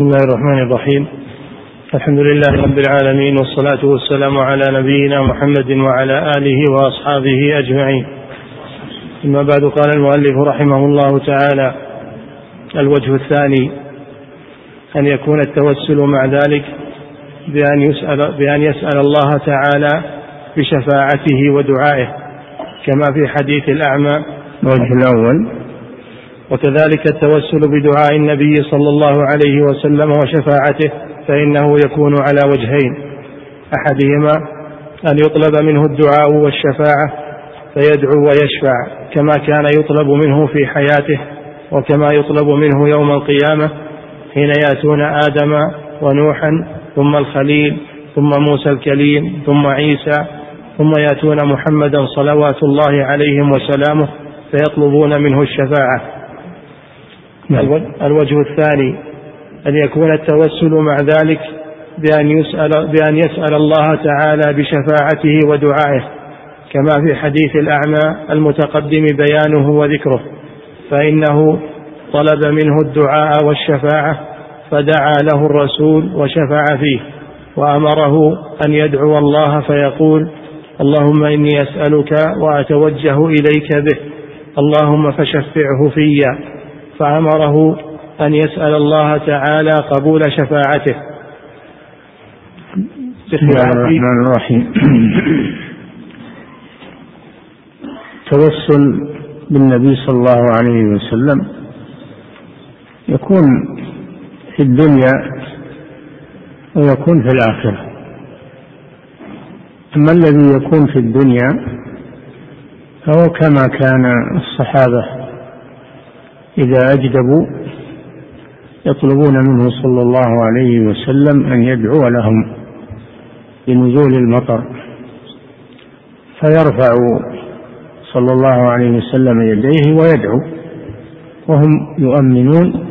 بسم الله الرحمن الرحيم. الحمد لله رب العالمين والصلاة والسلام على نبينا محمد وعلى آله وأصحابه أجمعين. ثم بعد قال المؤلف رحمه الله تعالى الوجه الثاني أن يكون التوسل مع ذلك بأن يسأل بأن يسأل الله تعالى بشفاعته ودعائه كما في حديث الأعمى. الوجه الأول وكذلك التوسل بدعاء النبي صلى الله عليه وسلم وشفاعته فإنه يكون على وجهين. أحدهما أن يطلب منه الدعاء والشفاعة فيدعو ويشفع كما كان يطلب منه في حياته وكما يطلب منه يوم القيامة حين يأتون آدم ونوحا ثم الخليل ثم موسى الكليم ثم عيسى ثم يأتون محمدا صلوات الله عليهم وسلامه فيطلبون منه الشفاعة. نعم. الوجه الثاني أن يكون التوسل مع ذلك بأن يسأل بأن يسأل الله تعالى بشفاعته ودعائه كما في حديث الأعمى المتقدم بيانه وذكره فإنه طلب منه الدعاء والشفاعة فدعا له الرسول وشفع فيه وأمره أن يدعو الله فيقول اللهم إني أسألك وأتوجه إليك به اللهم فشفعه في فأمره أن يسأل الله تعالى قبول شفاعته. بسم الله الرحمن الرحيم. التوسل بالنبي صلى الله عليه وسلم يكون في الدنيا ويكون في الآخرة. أما الذي يكون في الدنيا فهو كما كان الصحابة إذا أجدبوا يطلبون منه صلى الله عليه وسلم أن يدعو لهم بنزول المطر فيرفع صلى الله عليه وسلم يديه ويدعو وهم يؤمنون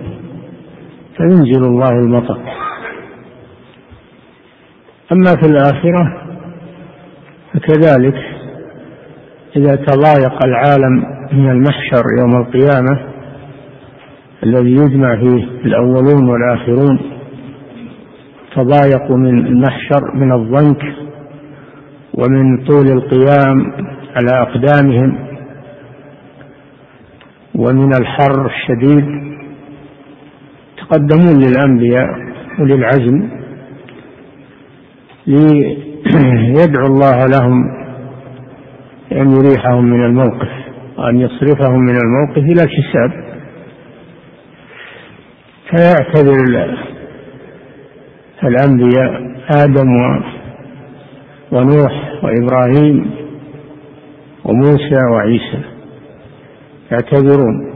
فينزل الله المطر. أما في الآخرة فكذلك إذا تضايق العالم من المحشر يوم القيامة الذي يجمع فيه الأولون والآخرون تضايقوا من المحشر من الضنك ومن طول القيام على أقدامهم ومن الحر الشديد. يتقدمون للأنبياء وللعزم ليدعو الله لهم أن يريحهم من الموقف وأن يصرفهم من الموقف إلى كساب فيعتذر الأنبياء آدم ونوح وإبراهيم وموسى وعيسى يعتذرون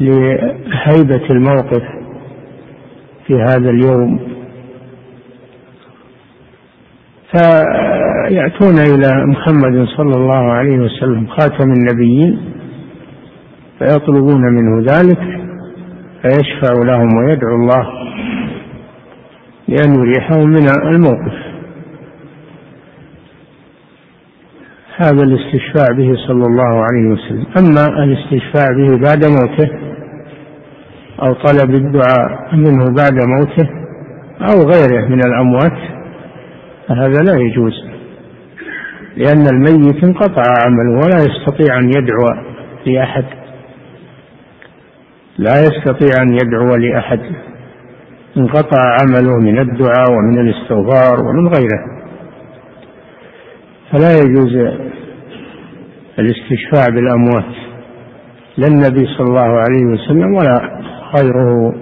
لهيبة الموقف في هذا اليوم. فيأتون إلى محمد صلى الله عليه وسلم خاتم النبيين فيطلبون منه ذلك فيشفع لهم ويدعو الله لأن يريحهم من الموقف. هذا الاستشفاع به صلى الله عليه وسلم. أما الاستشفاع به بعد موته أو طلب الدعاء منه بعد موته أو غيره من الأموات فهذا لا يجوز لأن الميت انقطع عمله ولا يستطيع أن يدعو لأحد. لا يستطيع أن يدعو لأحد. انقطع عمله من الدعاء ومن الاستغفار ومن غيره. فلا يجوز الاستشفاع بالأموات. لا النبي صلى الله عليه وسلم ولا غيره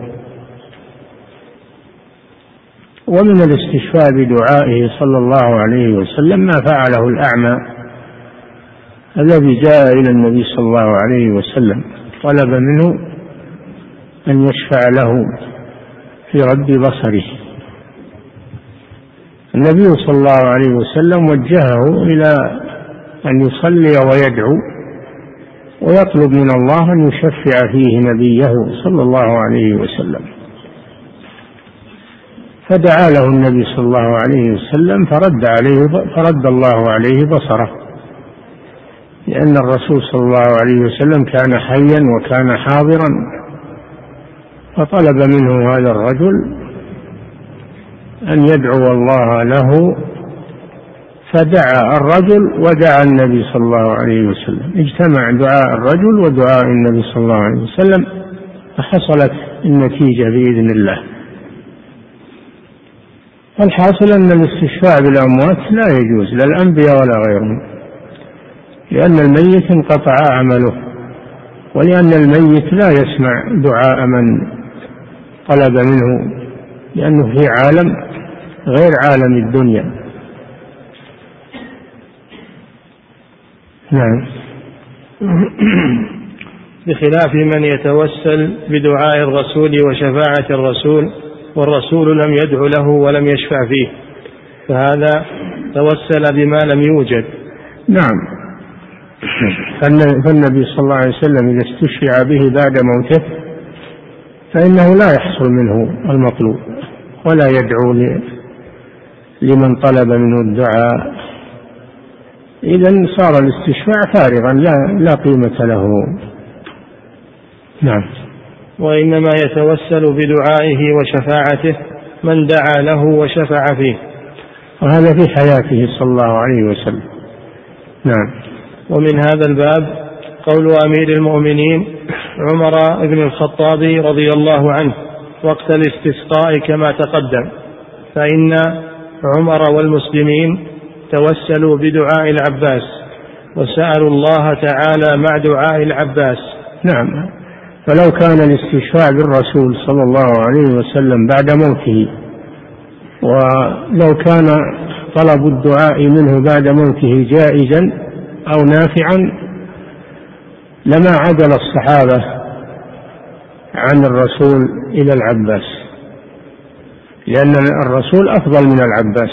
ومن الاستشفاء بدعائه صلى الله عليه وسلم ما فعله الأعمى الذي جاء إلى النبي صلى الله عليه وسلم طلب منه أن يشفع له في رد بصره. النبي صلى الله عليه وسلم وجهه إلى أن يصلي ويدعو ويطلب من الله أن يشفع فيه نبيه صلى الله عليه وسلم. فدعا له النبي صلى الله عليه وسلم فرد عليه فرد الله عليه بصره. لأن الرسول صلى الله عليه وسلم كان حيا وكان حاضرا. فطلب منه هذا الرجل أن يدعو الله له فدعا الرجل ودعا النبي صلى الله عليه وسلم. اجتمع دعاء الرجل ودعاء النبي صلى الله عليه وسلم فحصلت النتيجة بإذن الله. الحاصل أن الاستشفاع بالأموات لا يجوز لا الأنبياء ولا غيرهم لأن الميت انقطع عمله ولأن الميت لا يسمع دعاء من طلب منه لأنه في عالم غير عالم الدنيا. نعم. بخلاف من يتوسل بدعاء الرسول وشفاعة الرسول والرسول لم يدع له ولم يشفع فيه. فهذا توسل بما لم يوجد. نعم. فالنبي صلى الله عليه وسلم إذا استشفع به بعد موته فإنه لا يحصل منه المطلوب ولا يدعو لمن طلب منه الدعاء. إذا صار الاستشفاع فارغا لا لا قيمة له. نعم. وإنما يتوسل بدعائه وشفاعته من دعا له وشفع فيه. وهذا في حياته صلى الله عليه وسلم. نعم. ومن هذا الباب قول أمير المؤمنين عمر بن الخطاب رضي الله عنه وقت الاستسقاء كما تقدم فإن عمر والمسلمين توسلوا بدعاء العباس وسألوا الله تعالى مع دعاء العباس. نعم. فلو كان الاستشفاع بالرسول صلى الله عليه وسلم بعد موته ولو كان طلب الدعاء منه بعد موته جائزا أو نافعا لما عدل الصحابة عن الرسول إلى العباس لأن الرسول أفضل من العباس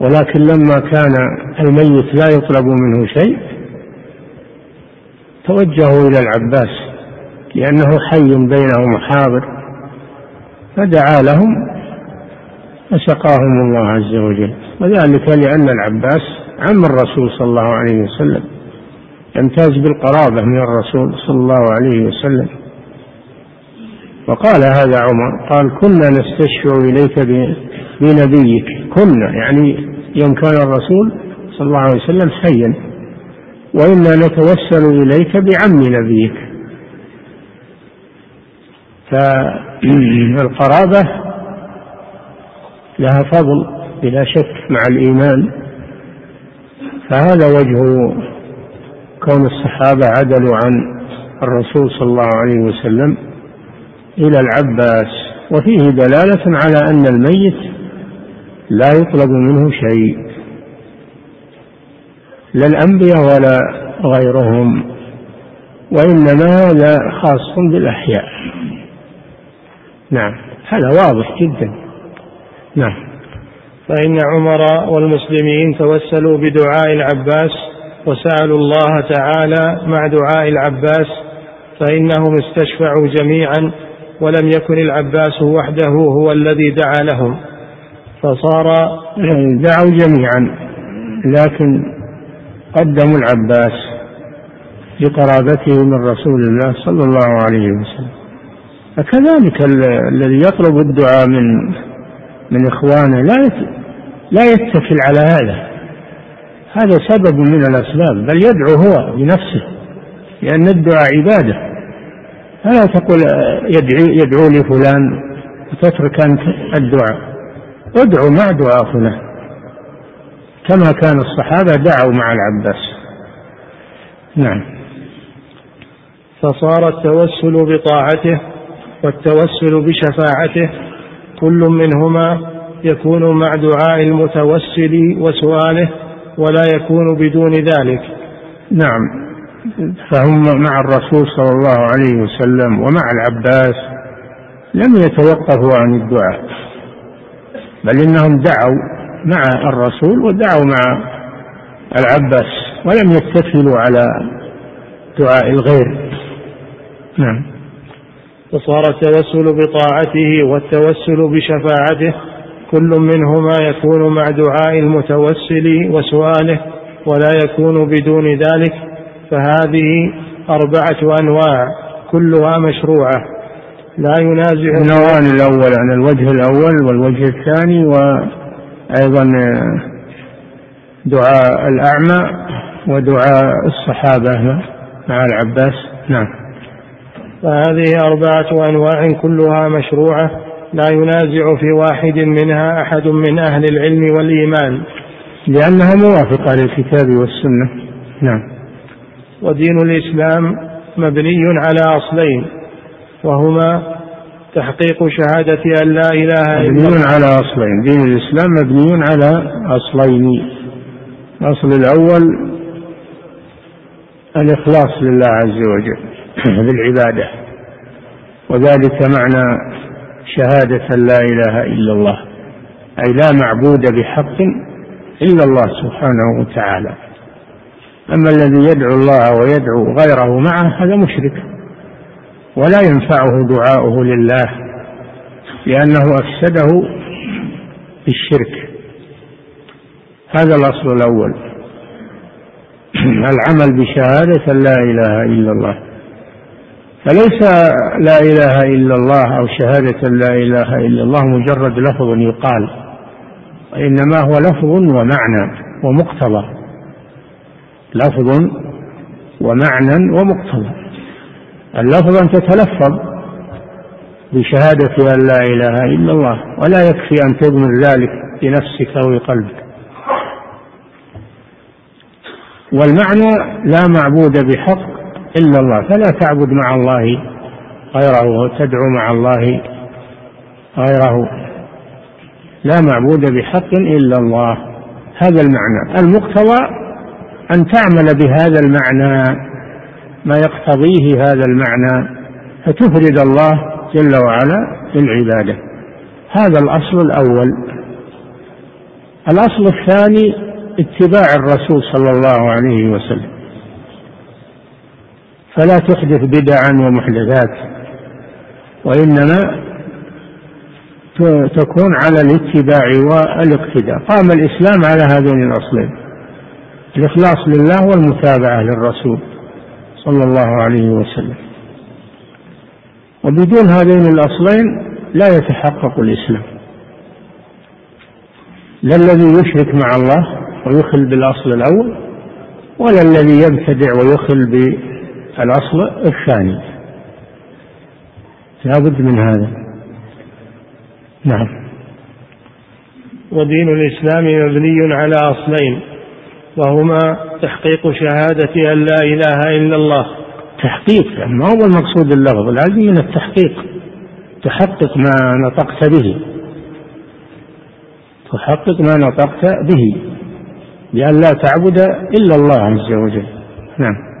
ولكن لما كان الميت لا يطلب منه شيء توجهوا إلى العباس لأنه حي بينهم حاضر فدعا لهم فسقاهم الله عز وجل وذلك لأن العباس عم الرسول صلى الله عليه وسلم. يمتاز بالقرابة من الرسول صلى الله عليه وسلم. وقال هذا عمر قال كنا نستشفع إليك بنبيك كنا. يعني يوم كان الرسول صلى الله عليه وسلم حيا. وإنا نتوسل إليك بعم نبيك. فالقرابة لها فضل بلا شك مع الإيمان. فهذا وجه كون الصحابة عدلوا عن الرسول صلى الله عليه وسلم إلى العباس. وفيه دلالة على أن الميت لا يطلب منه شيء لا الأنبياء ولا غيرهم وإنما هذا خاص بالأحياء. نعم هذا واضح جدا. نعم. فإن عمر والمسلمين توسلوا بدعاء العباس وسألوا الله تعالى مع دعاء العباس فإنهم استشفعوا جميعا ولم يكن العباس وحده هو الذي دعا لهم. فصار دعوا جميعا لكن قدموا العباس لقرابته من رسول الله صلى الله عليه وسلم. فكذلك الذي يطلب الدعاء من من إخوانه لا لا يتكل على هذا. هذا سبب من الأسباب بل يدعو هو بنفسه لأن الدعاء عبادة. فلا تقول يدعو, يدعو لفلان وتترك أنت الدعاء. ادعو مع دعاء فلان. كما كان الصحابة دعوا مع العباس. نعم. فصار التوسل بطاعته والتوسل بشفاعته كل منهما يكون مع دعاء المتوسل وسؤاله. ولا يكون بدون ذلك. نعم. فهم مع الرسول صلى الله عليه وسلم ومع العباس لم يتوقفوا عن الدعاء بل إنهم دعوا مع الرسول ودعوا مع العباس ولم يتكلوا على دعاء الغير. نعم. وصار التوسل بطاعته والتوسل بشفاعته كل منهما يكون مع دعاء المتوسل وسؤاله ولا يكون بدون ذلك فهذه أربعة أنواع كلها مشروعة. لا ينازع النوعان الأول عن الوجه الأول والوجه الثاني وأيضا دعاء الأعمى ودعاء الصحابة مع العباس. نعم. فهذه أربعة أنواع كلها مشروعة. لا ينازع في واحد منها أحد من أهل العلم والإيمان. لأنها موافقة للكتاب والسنة. نعم. ودين الإسلام مبني على أصلين وهما تحقيق شهادة أن لا إله إلا الله. مبني على أصلين. دين الإسلام مبني على أصلين. الأصل الأول الإخلاص لله عز وجل بالعبادة وذلك معنى شهادة لا إله إلا الله. أي لا معبود بحق إلا الله سبحانه وتعالى. أما الذي يدعو الله ويدعو غيره معه هذا مشرك. ولا ينفعه دعاؤه لله لأنه أفسده بالشرك. هذا الأصل الأول. العمل بشهادة لا إله إلا الله. فليس لا إله إلا الله أو شهادة لا إله إلا الله مجرد لفظ يقال وإنما هو لفظ ومعنى ومقتضى. لفظ ومعنى ومقتضى. اللفظ أن تتلفظ بشهادة أن لا إله إلا الله ولا يكفي أن تضمر ذلك بنفسك أو بقلبك والمعنى لا معبود بحق إلا الله. فلا تعبد مع الله غيره وتدعو مع الله غيره. لا معبود بحق إلا الله. هذا المعنى. المقتضى أن تعمل بهذا المعنى ما يقتضيه هذا المعنى فتفرد الله جل وعلا بالعبادة. هذا الأصل الأول. الأصل الثاني اتباع الرسول صلى الله عليه وسلم. فلا تحدث بدعا ومحدثات وإنما تكون على الاتباع والاقتداء. قام الإسلام على هذين الأصلين الإخلاص لله والمتابعة للرسول صلى الله عليه وسلم. وبدون هذين الأصلين لا يتحقق الإسلام. لا الذي يشرك مع الله ويخل بالأصل الأول ولا الذي يبتدع ويخل بالأصل الثاني. لا بد من هذا. نعم. ودين الإسلام مبني على أصلين وهما تحقيق شهادة أن لا إله إلا الله. تحقيق ما هو المقصود اللفظ العادي من التحقيق. تحقق ما نطقت به. تحقق ما نطقت به. بأن لا تعبد إلا الله عز وجل. نعم.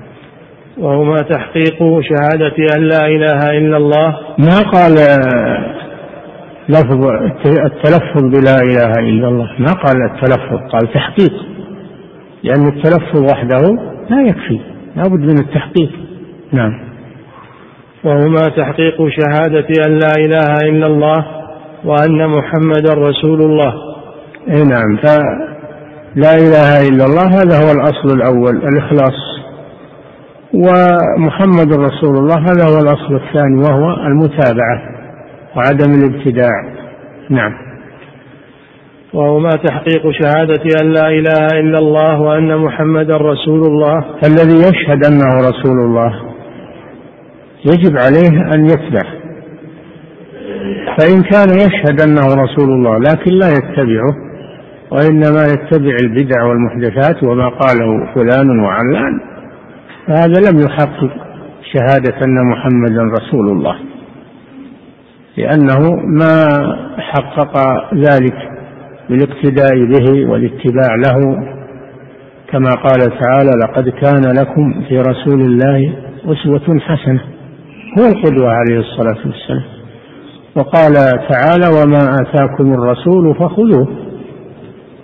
وهما تحقيق شهادة أن لا إله إلا الله. ما قال لفظ التلفظ بلا إله إلا الله؟ ما قال التلفظ قال تحقيق. لأن التلفظ وحده لا يكفي لا بد من التحقيق. نعم. وهما تحقيق شهادة أن لا إله إلا الله وأن محمدا رسول الله. اي نعم. فلا إله إلا الله هذا هو الأصل الأول الإخلاص. ومحمد رسول الله هذا هو الأصل الثاني وهو المتابعة وعدم الابتداع. نعم. وهما تحقيق شهادة أن لا إله إلا الله وأن محمدا رسول الله. الذي يشهد أنه رسول الله. يجب عليه أن يتبع. فإن كان يشهد أنه رسول الله لكن لا يتبعه وإنما يتبع البدع والمحدثات وما قاله فلان وعلان فهذا لم يحقق شهادة أن محمدا رسول الله لأنه ما حقق ذلك بالاقتداء به والاتباع له. كما قال تعالى لقد كان لكم في رسول الله أسوة حسنة هو القدوة عليه الصلاة والسلام. وقال تعالى وما آتاكم الرسول فخذوه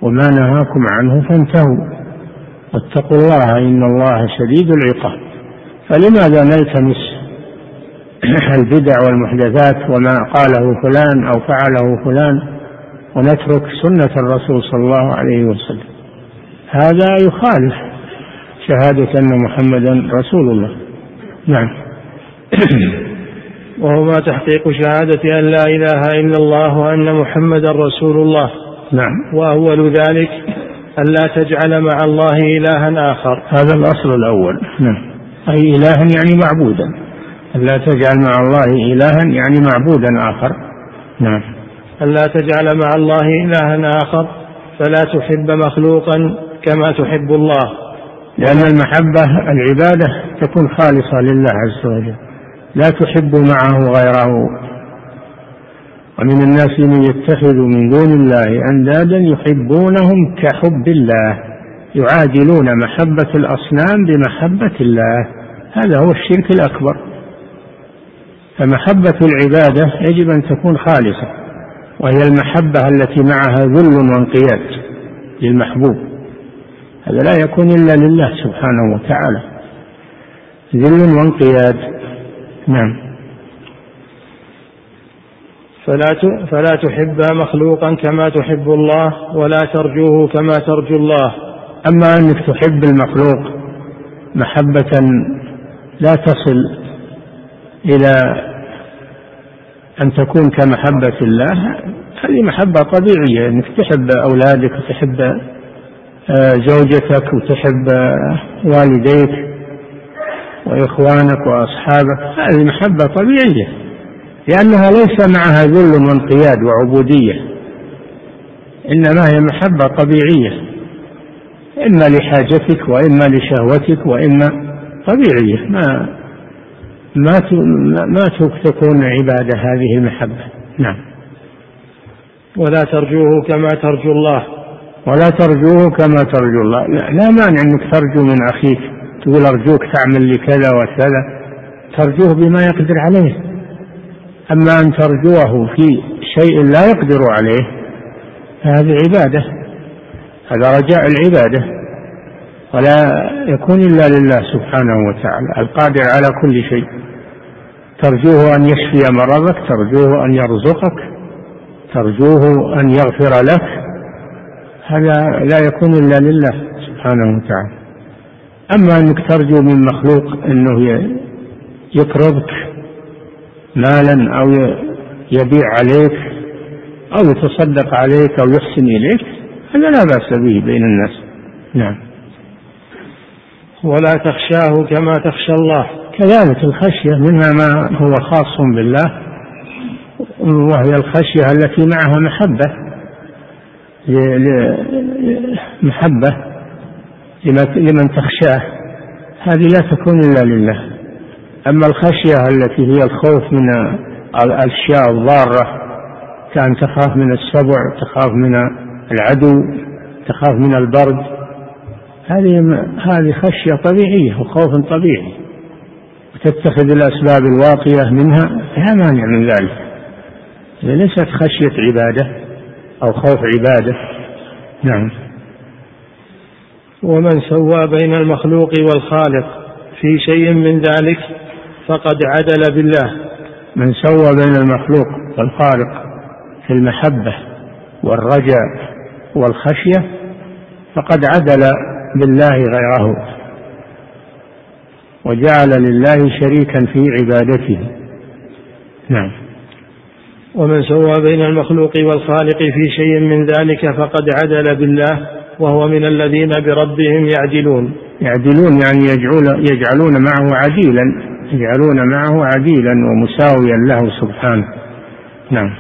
وما نهاكم عنه فانتهوا. واتقوا الله إن الله شديد العقاب. فلماذا نلتمس البدع والمحدثات وما قاله فلان أو فعله فلان ونترك سنة الرسول صلى الله عليه وسلم؟ هذا يخالف شهادة أن محمدا رسول الله. نعم. وهما تحقيق شهادة أن لا إله إلا الله وأن محمدا رسول الله. نعم. وأول ذلك أن لا تجعل مع الله إلها آخر. هذا الأصل الأول. نعم. أي إلها يعني معبودا. أن لا تجعل مع الله إلها يعني معبودا آخر. نعم. أن لا تجعل مع الله إلها آخر فلا تحب مخلوقا كما تحب الله. لأن المحبة العبادة تكون خالصة لله عز وجل. لا تحب معه غيره. ومن الناس من يتخذ من دون الله أندادا يحبونهم كحب الله يعادلون محبة الأصنام بمحبة الله هذا هو الشرك الأكبر. فمحبة العبادة يجب أن تكون خالصة وهي المحبة التي معها ذل وانقياد للمحبوب. هذا لا يكون إلا لله سبحانه وتعالى. ذل وانقياد نعم. فلا فلا تحب مخلوقا كما تحب الله ولا ترجوه كما ترجو الله. أما أنك تحب المخلوق محبة لا تصل إلى أن تكون كمحبة الله هذه محبة طبيعية. أنك تحب أولادك وتحب آه، زوجتك وتحب آه، والديك وإخوانك وأصحابك هذه محبة طبيعية. لأنها ليس معها ذل وانقياد وعبودية إنما هي محبة طبيعية إما لحاجتك وإما لشهوتك وإما طبيعية. ما ما ما تكون عبادة هذه المحبة. نعم. ولا ترجوه كما ترجو الله. ولا ترجوه كما ترجو الله. لا, لا مانع أنك ترجو من أخيك تقول أرجوك تعمل لي كذا وكذا ترجوه بما يقدر عليه. أما أن ترجوه في شيء لا يقدر عليه فهذه عبادة. هذا رجاء العبادة. ولا يكون إلا لله سبحانه وتعالى القادر على كل شيء. ترجوه أن يشفي مرضك ترجوه أن يرزقك ترجوه أن يغفر لك. هذا لا يكون إلا لله سبحانه وتعالى. أما أنك ترجو من مخلوق أنه يقرضك مالا أو يبيع عليك أو يتصدق عليك أو يحسن إليك هذا لا بأس به بين الناس. نعم. ولا تخشاه كما تخشى الله. كذلك الخشية منها ما هو خاص بالله وهي الخشية التي معها محبة. محبة لمن تخشاه هذه لا تكون إلا لله. أما الخشية التي هي الخوف من الأشياء الضارة كأن تخاف من السبع تخاف من العدو تخاف من البرد هذه هذه خشية طبيعية وخوف طبيعي. وتتخذ الأسباب الواقية منها لا مانع من ذلك. ليست خشية عبادة أو خوف عبادة نعم. ومن سوى بين المخلوق والخالق في شيء من ذلك فقد عدل بالله. من سوى بين المخلوق والخالق في المحبة والرجاء والخشية فقد عدل بالله غيره. وجعل لله شريكا في عبادته. نعم. ومن سوى بين المخلوق والخالق في شيء من ذلك فقد عدل بالله وهو من الذين بربهم يعدلون. يعدلون يعني يجعلون, يجعلون معه عديلا. يجعلون معه عديلا ومساويا له سبحانه. نعم.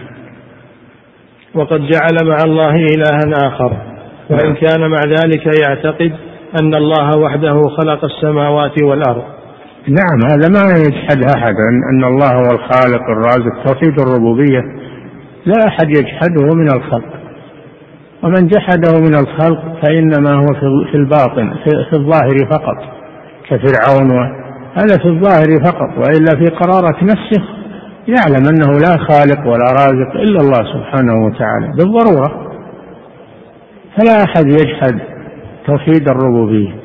وقد جعل مع الله إلها آخر. وإن كان مع ذلك يعتقد أن الله وحده خلق السماوات والأرض. نعم هذا ما يجحد أحد أن الله هو الخالق الرازق توحيد الربوبية. لا أحد يجحده من الخلق. ومن جحده من الخلق فإنما هو في الباطن في الظاهر فقط كفرعون هذا في الظاهر فقط وإلا في قرارة نفسه يعلم أنه لا خالق ولا رازق إلا الله سبحانه وتعالى بالضرورة. فلا أحد يجحد توحيد الربوبية.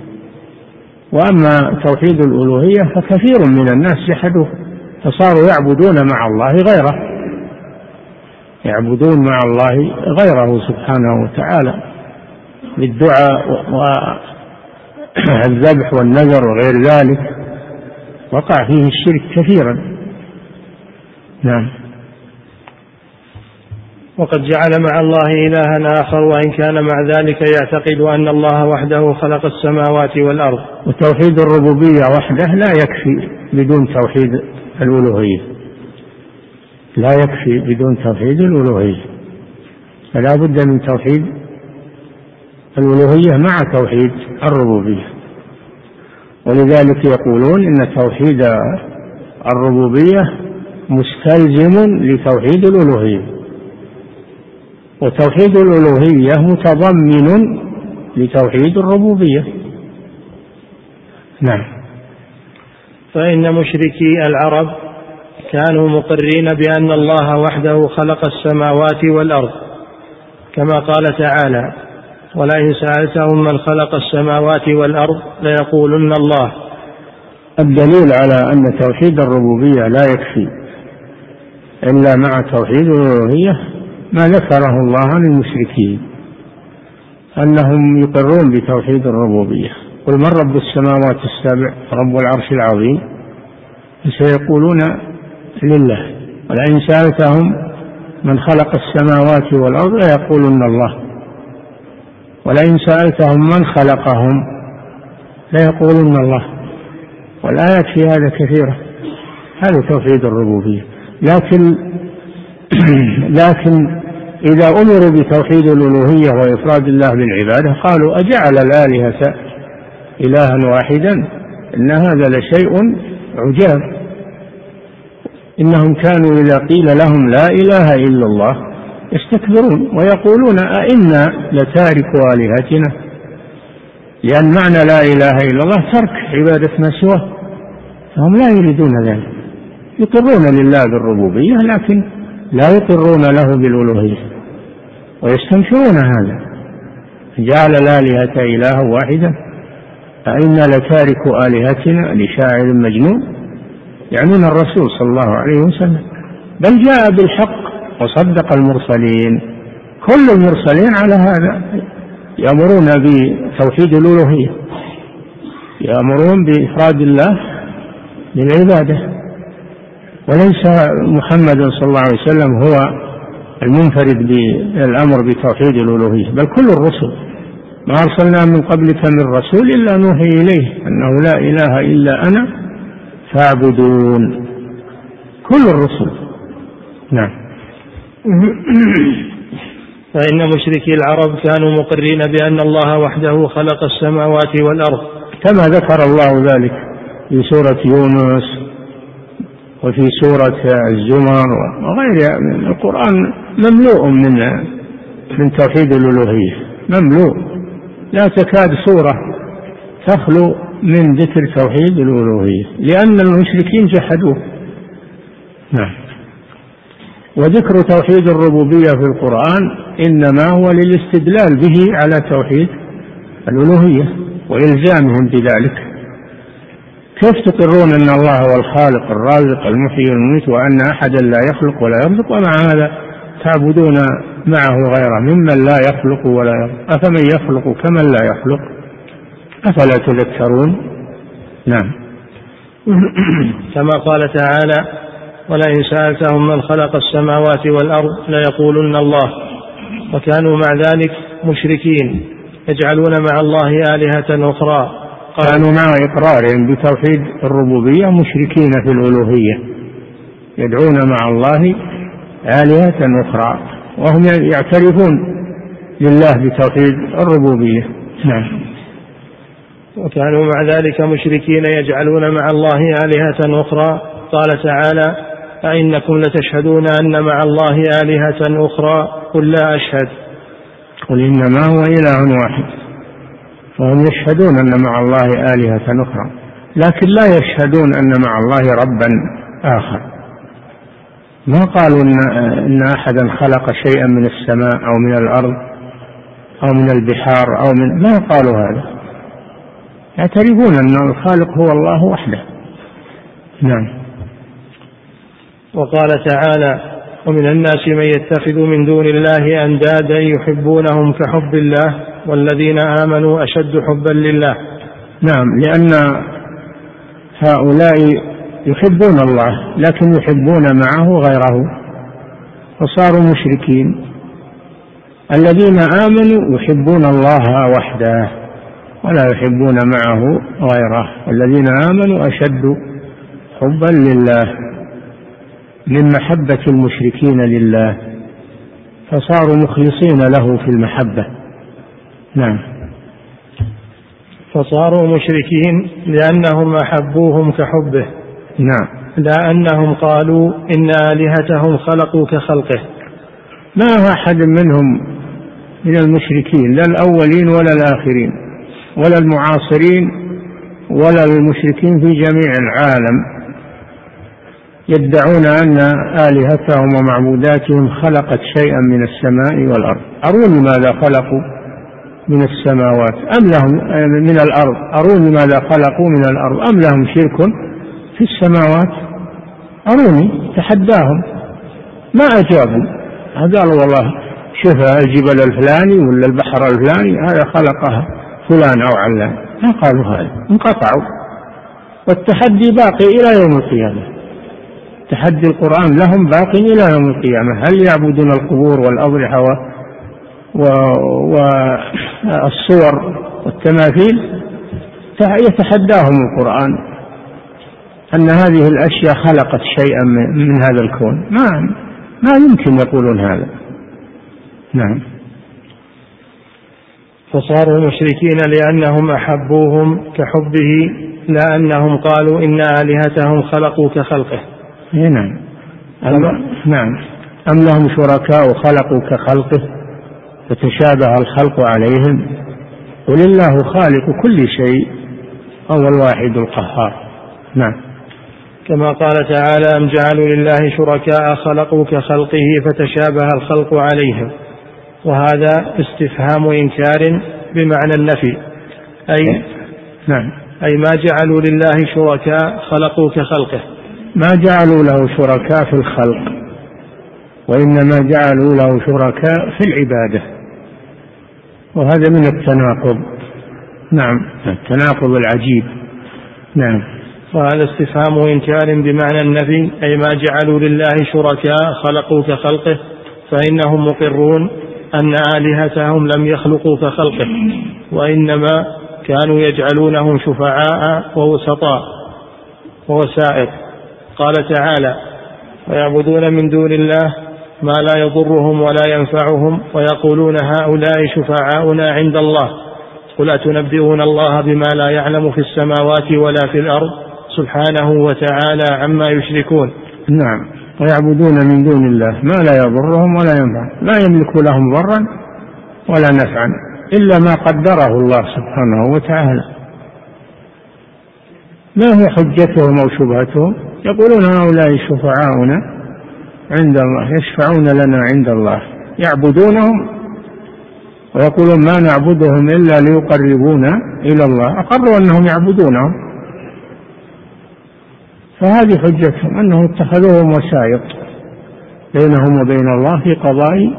وأما توحيد الألوهية فكثير من الناس جحدوه فصاروا يعبدون مع الله غيره يعبدون مع الله غيره سبحانه وتعالى بالدعاء والذبح والنذر وغير ذلك. وقع فيه الشرك كثيرا. نعم. وقد جعل مع الله إلها آخر وإن كان مع ذلك يعتقد أن الله وحده خلق السماوات والأرض. وتوحيد الربوبية وحده لا يكفي بدون توحيد الألوهية. لا يكفي بدون توحيد الألوهية. فلا بد من توحيد الألوهية مع توحيد الربوبية. ولذلك يقولون إن توحيد الربوبية مستلزم لتوحيد الألوهية. وتوحيد الألوهية متضمن لتوحيد الربوبية. نعم. فإن مشركي العرب كانوا مقرين بأن الله وحده خلق السماوات والأرض كما قال تعالى ولئن سألتهم من خلق السماوات والأرض ليقولن الله الدليل على أن توحيد الربوبية لا يكفي إلا مع توحيد الألوهية ما ذكره الله عن المشركين أنهم يقرون بتوحيد الربوبية. قل من رب السماوات السبع؟ رب العرش العظيم. فسيقولون لله. ولئن سألتهم من خلق السماوات والأرض ليقولن الله. ولئن سألتهم من خلقهم ليقولن الله. والآيات في هذا كثيرة. هذا توحيد الربوبية. لكن لكن إذا أمروا بتوحيد الألوهية وإفراد الله بالعبادة قالوا أجعل الآلهة إلها واحدا؟ إن هذا لشيء عجاب. إنهم كانوا إذا قيل لهم لا إله إلا الله يستكبرون ويقولون أئنا لتارك آلهتنا؟ لأن معنى لا إله إلا الله ترك عبادة ما سواه فهم لا يريدون ذلك. يقرون لله بالربوبية لكن لا يقرون له بالألوهية ويستنكرون هذا. جعل الآلهة إلها واحدا أئنا لتارك آلهتنا لشاعر مجنون يعنون الرسول صلى الله عليه وسلم. بل جاء بالحق وصدق المرسلين. كل المرسلين على هذا يأمرون بتوحيد الألوهية. يأمرون بإفراد الله بالعبادة. وليس محمد صلى الله عليه وسلم هو المنفرد بالأمر بتوحيد الألوهية بل كل الرسل. ما أرسلنا من قبلك من رسول إلا نوحي إليه أنه لا إله إلا أنا فاعبدون. كل الرسل. نعم. فإن مشركي العرب كانوا مقرين بأن الله وحده خلق السماوات والأرض. كما ذكر الله ذلك في سورة يونس وفي سورة الزمر وغيرها من القرآن مملوء من من توحيد الألوهية مملوء. لا تكاد سورة تخلو من ذكر توحيد الألوهية لأن المشركين جحدوه. نعم. وذكر توحيد الربوبية في القرآن إنما هو للاستدلال به على توحيد الألوهية وإلزامهم بذلك. كيف تقرون أن الله هو الخالق الرازق المحيي المميت وأن أحدا لا يخلق ولا يرزق ومع هذا تعبدون معه غيره ممن لا يخلق ولا يرزق؟ أفمن يخلق كمن لا يخلق؟ أفلا تذكرون؟ نعم. كما قال تعالى ولئن سألتهم من خلق السماوات والأرض ليقولن الله. وكانوا مع ذلك مشركين يجعلون مع الله آلهة أخرى. كانوا مع إقرارهم بتوحيد الربوبية مشركين في الألوهية يدعون مع الله آلهة أخرى وهم يعترفون لله بتوحيد الربوبية. نعم. وكانوا مع ذلك مشركين يجعلون مع الله آلهة أخرى. قال تعالى أئنكم لتشهدون أن مع الله آلهة أخرى قل لا أشهد. قل إنما هو إله واحد. فهم يشهدون أن مع الله آلهة أخرى. لكن لا يشهدون أن مع الله ربا آخر. ما قالوا إن, إن أحدا خلق شيئا من السماء أو من الأرض أو من البحار أو من ما قالوا هذا؟ يعترفون أن الخالق هو الله وحده. نعم. وقال تعالى ومن الناس من يتخذ من دون الله أندادا يحبونهم كحب الله والذين آمنوا أشد حبا لله. نعم لأن هؤلاء يحبون الله لكن يحبون معه غيره فصاروا مشركين. الذين آمنوا يحبون الله وحده ولا يحبون معه غيره الذين آمنوا أشد حبا لله. من محبة المشركين لله فصاروا مخلصين له في المحبة. نعم. فصاروا مشركين لأنهم أحبوهم كحبه. نعم. لا أنهم قالوا إن آلهتهم خلقوا كخلقه. ما أحد منهم من المشركين؟ لا الأولين ولا الآخرين ولا المعاصرين ولا المشركين في جميع العالم. يدعون أن آلهتهم ومعبوداتهم خلقت شيئا من السماء والأرض. أروني ماذا خلقوا من السماوات؟ أم لهم من الأرض؟ أروني ماذا خلقوا من الأرض؟ أم لهم شرك في السماوات؟ أروني تحداهم. ما أجابوا؟ قالوا والله شوف الجبل الفلاني ولا البحر الفلاني هذا خلقها فلان أو علان. ما قالوا هذا انقطعوا. والتحدي باقي إلى يوم القيامة. تحدي القرآن لهم باق إلى يوم القيامة. هل يعبدون القبور والأضرحة والصور والتماثيل؟ يتحداهم القرآن أن هذه الأشياء خلقت شيئا من هذا الكون. ما ما يمكن يقولون هذا. نعم. فصاروا مشركين لأنهم أحبوهم كحبه لا أنهم قالوا إن آلهتهم خلقوا كخلقه. نعم. أم نعم. أم لهم شركاء خلقوا كخلقه فتشابه الخلق عليهم. قل الله خالق كل شيء هو الواحد القهار. نعم. كما قال تعالى أم جعلوا لله شركاء خلقوا كخلقه فتشابه الخلق عليهم. وهذا استفهام إنكار بمعنى النفي. أي نعم. أي ما جعلوا لله شركاء خلقوا كخلقه. ما جعلوا له شركاء في الخلق وإنما جعلوا له شركاء في العبادة. وهذا من التناقض. نعم التناقض العجيب. نعم. وهذا استفهام إنكار بمعنى النفي أي ما جعلوا لله شركاء خلقوا كخلقه فإنهم مقرون أن آلهتهم لم يخلقوا كخلقه وإنما كانوا يجعلونهم شفعاء ووسطاء ووسائط. قال تعالى ويعبدون من دون الله ما لا يضرهم ولا ينفعهم ويقولون هؤلاء شفعاؤنا عند الله قل أتنبئون الله بما لا يعلم في السماوات ولا في الأرض سبحانه وتعالى عما يشركون نعم. ويعبدون من دون الله ما لا يضرهم ولا ينفعهم لا يملك لهم ضرا ولا نفعا إلا ما قدره الله سبحانه وتعالى. ما هي حجتهم أو شبهتهم؟ يقولون هؤلاء شفعاؤنا عند الله يشفعون لنا عند الله يعبدونهم ويقولون ما نعبدهم إلا ليقربونا إلى الله أقروا أنهم يعبدونهم. فهذه حجتهم أنهم اتخذوهم وسائط بينهم وبين الله في قضاء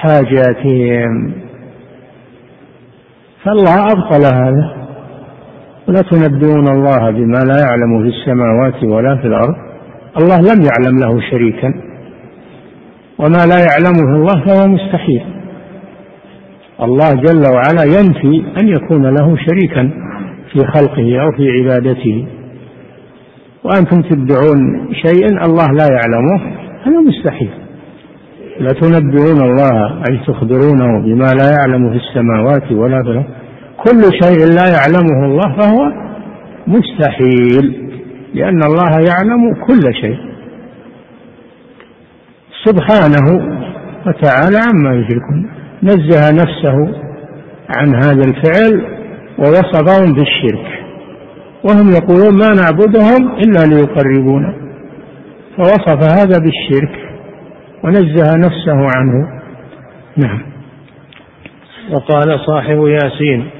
حاجاتهم. فالله أبطل هذا. ولا تنبئون الله بما لا يعلم في السماوات ولا في الأرض. الله لم يعلم له شريكا. وما لا يعلمه الله فهو مستحيل. الله جل وعلا ينفي أن يكون له شريكا في خلقه أو في عبادته. وأنتم تدعون شيئا الله لا يعلمه هذا مستحيل. لا تنبئون الله أي تخبرونه بما لا يعلم في السماوات ولا في الأرض. كل شيء لا يعلمه الله فهو مستحيل لأن الله يعلم كل شيء. سبحانه وتعالى عما يشركون. نزه نفسه عن هذا الفعل ووصفهم بالشرك. وهم يقولون ما نعبدهم إلا ليقربونا. فوصف هذا بالشرك ونزه نفسه عنه. نعم. وقال صاحب ياسين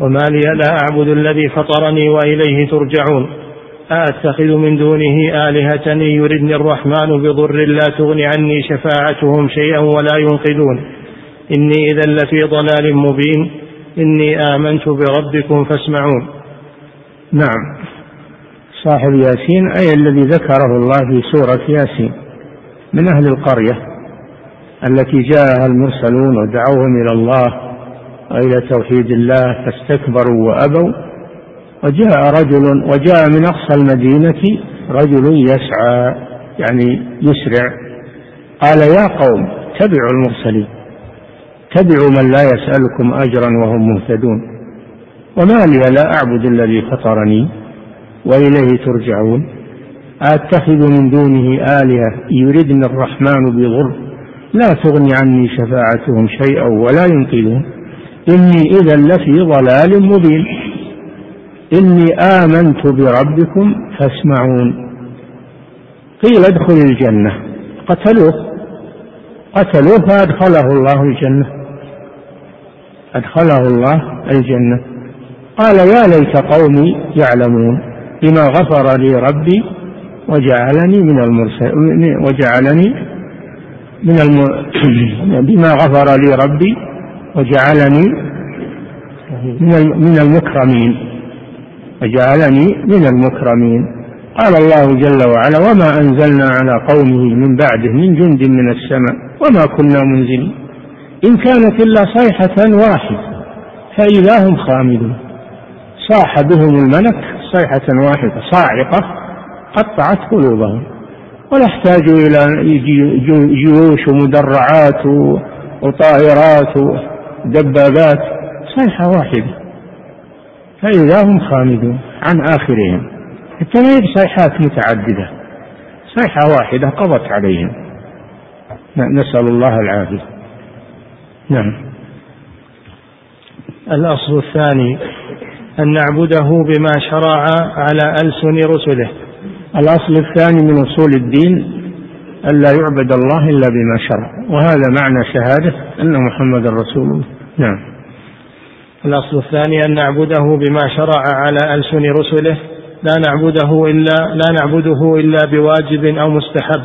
وما لي لا أعبد الذي فطرني وإليه ترجعون. أأتخذ من دونه آلهة يردني الرحمن بضر لا تغن عني شفاعتهم شيئا ولا ينقذون. إني إذا لفي ضلال مبين. إني آمنت بربكم فاسمعون. نعم. صاحب ياسين أي الذي ذكره الله في سورة ياسين. من أهل القرية التي جاءها المرسلون ودعوهم إلى الله وإلى توحيد الله فاستكبروا وأبوا. وجاء رجل وجاء من أقصى المدينة رجل يسعى يعني يسرع. قال يا قوم اتبعوا المرسلين. اتبعوا من لا يسألكم أجرا وهم مهتدون. وما لي لا أعبد الذي فطرني وإليه ترجعون. أتخذ من دونه آلهة يردن الرحمن بضر. لا تغني عني شفاعتهم شيئا ولا ينقذون. إني إذا لفي ضلال مبين. إني آمنت بربكم فاسمعون. قيل ادخل الجنة. قتلوه. قتلوه فأدخله الله الجنة. أدخله الله الجنة. قال يا ليت قومي يعلمون بما غفر لي ربي وجعلني من المرسلين وجعلني من الم... بما غفر لي ربي وجعلني من المكرمين. وجعلني من المكرمين. قال الله جل وعلا وما أنزلنا على قومه من بعده من جند من السماء وما كنا منزلين. إن كانت إلا صيحة واحدة فإذا هم خامدون. صاح بهم الملك صيحة واحدة صاعقة قطعت قلوبهم. ولا احتاجوا إلى جيوش ومدرعات وطائرات ودبابات صيحة واحدة فإذا هم خامدون عن آخرهم. حتى ما صيحات متعددة. صيحة واحدة قضت عليهم. نسأل الله العافية. نعم. الأصل الثاني أن نعبده بما شرع على ألسن رسله. الأصل الثاني من أصول الدين ألا يعبد الله إلا بما شرع. وهذا معنى شهادة أن محمد رسول الله. نعم. الأصل الثاني أن نعبده بما شرع على ألسن رسله. لا نعبده إلا لا نعبده إلا بواجب أو مستحب.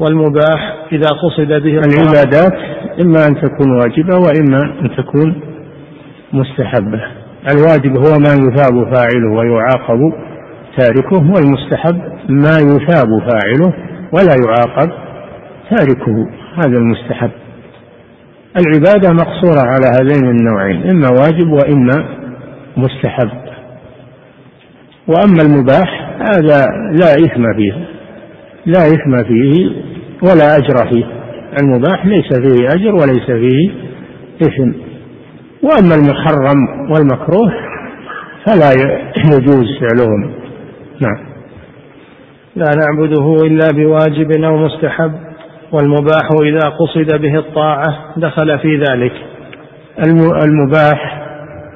والمباح إذا قصد به العبادات إما أن تكون واجبة وإما أن تكون مستحبة. الواجب هو ما يثاب فاعله ويعاقب تاركه والمستحب ما يثاب فاعله ولا يعاقب تاركه هذا المستحب. العبادة مقصورة على هذين النوعين إما واجب وإما مستحب. وأما المباح هذا لا إثم فيه لا إثم فيه ولا أجر فيه. المباح ليس فيه أجر وليس فيه إثم. وأما المحرم والمكروه فلا يجوز فعلهم. نعم. لا نعبده إلا بواجب أو مستحب والمباح إذا قصد به الطاعة دخل في ذلك. المباح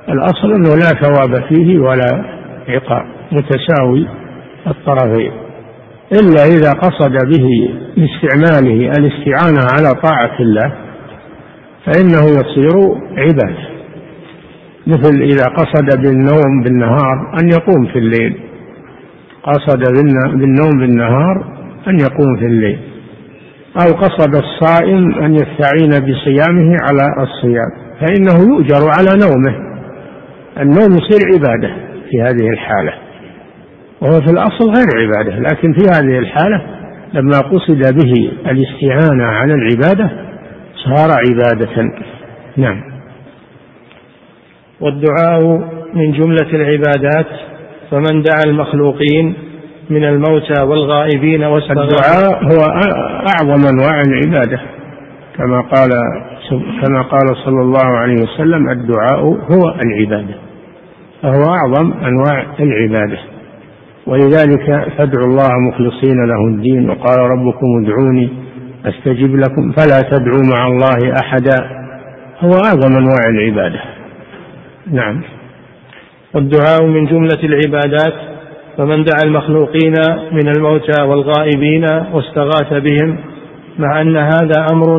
الأصل أنه لا ثواب فيه ولا عقاب متساوي الطرفين. إلا إذا قصد به باستعماله الاستعانة على طاعة الله فإنه يصير عبادة. مثل إذا قصد بالنوم بالنهار أن يقوم في الليل. قصد بالنوم بالنهار أن يقوم في الليل أو قصد الصائم أن يستعين بصيامه على الصيام فإنه يؤجر على نومه. النوم يصير عبادة في هذه الحالة وهو في الأصل غير عبادة لكن في هذه الحالة لما قصد به الاستعانة على العبادة صار عبادة. نعم. والدعاء من جملة العبادات فمن دعا المخلوقين من الموتى والغائبين الدعاء هو أعظم أنواع العبادة. كما قال كما قال صلى الله عليه وسلم الدعاء هو العبادة. فهو أعظم أنواع العبادة. ولذلك فادعوا الله مخلصين له الدين وقال ربكم ادعوني أستجب لكم فلا تدعوا مع الله أحدا. هو أعظم أنواع العبادة. نعم. والدعاء من جملة العبادات فمن دعا المخلوقين من الموتى والغائبين واستغاث بهم مع أن هذا أمر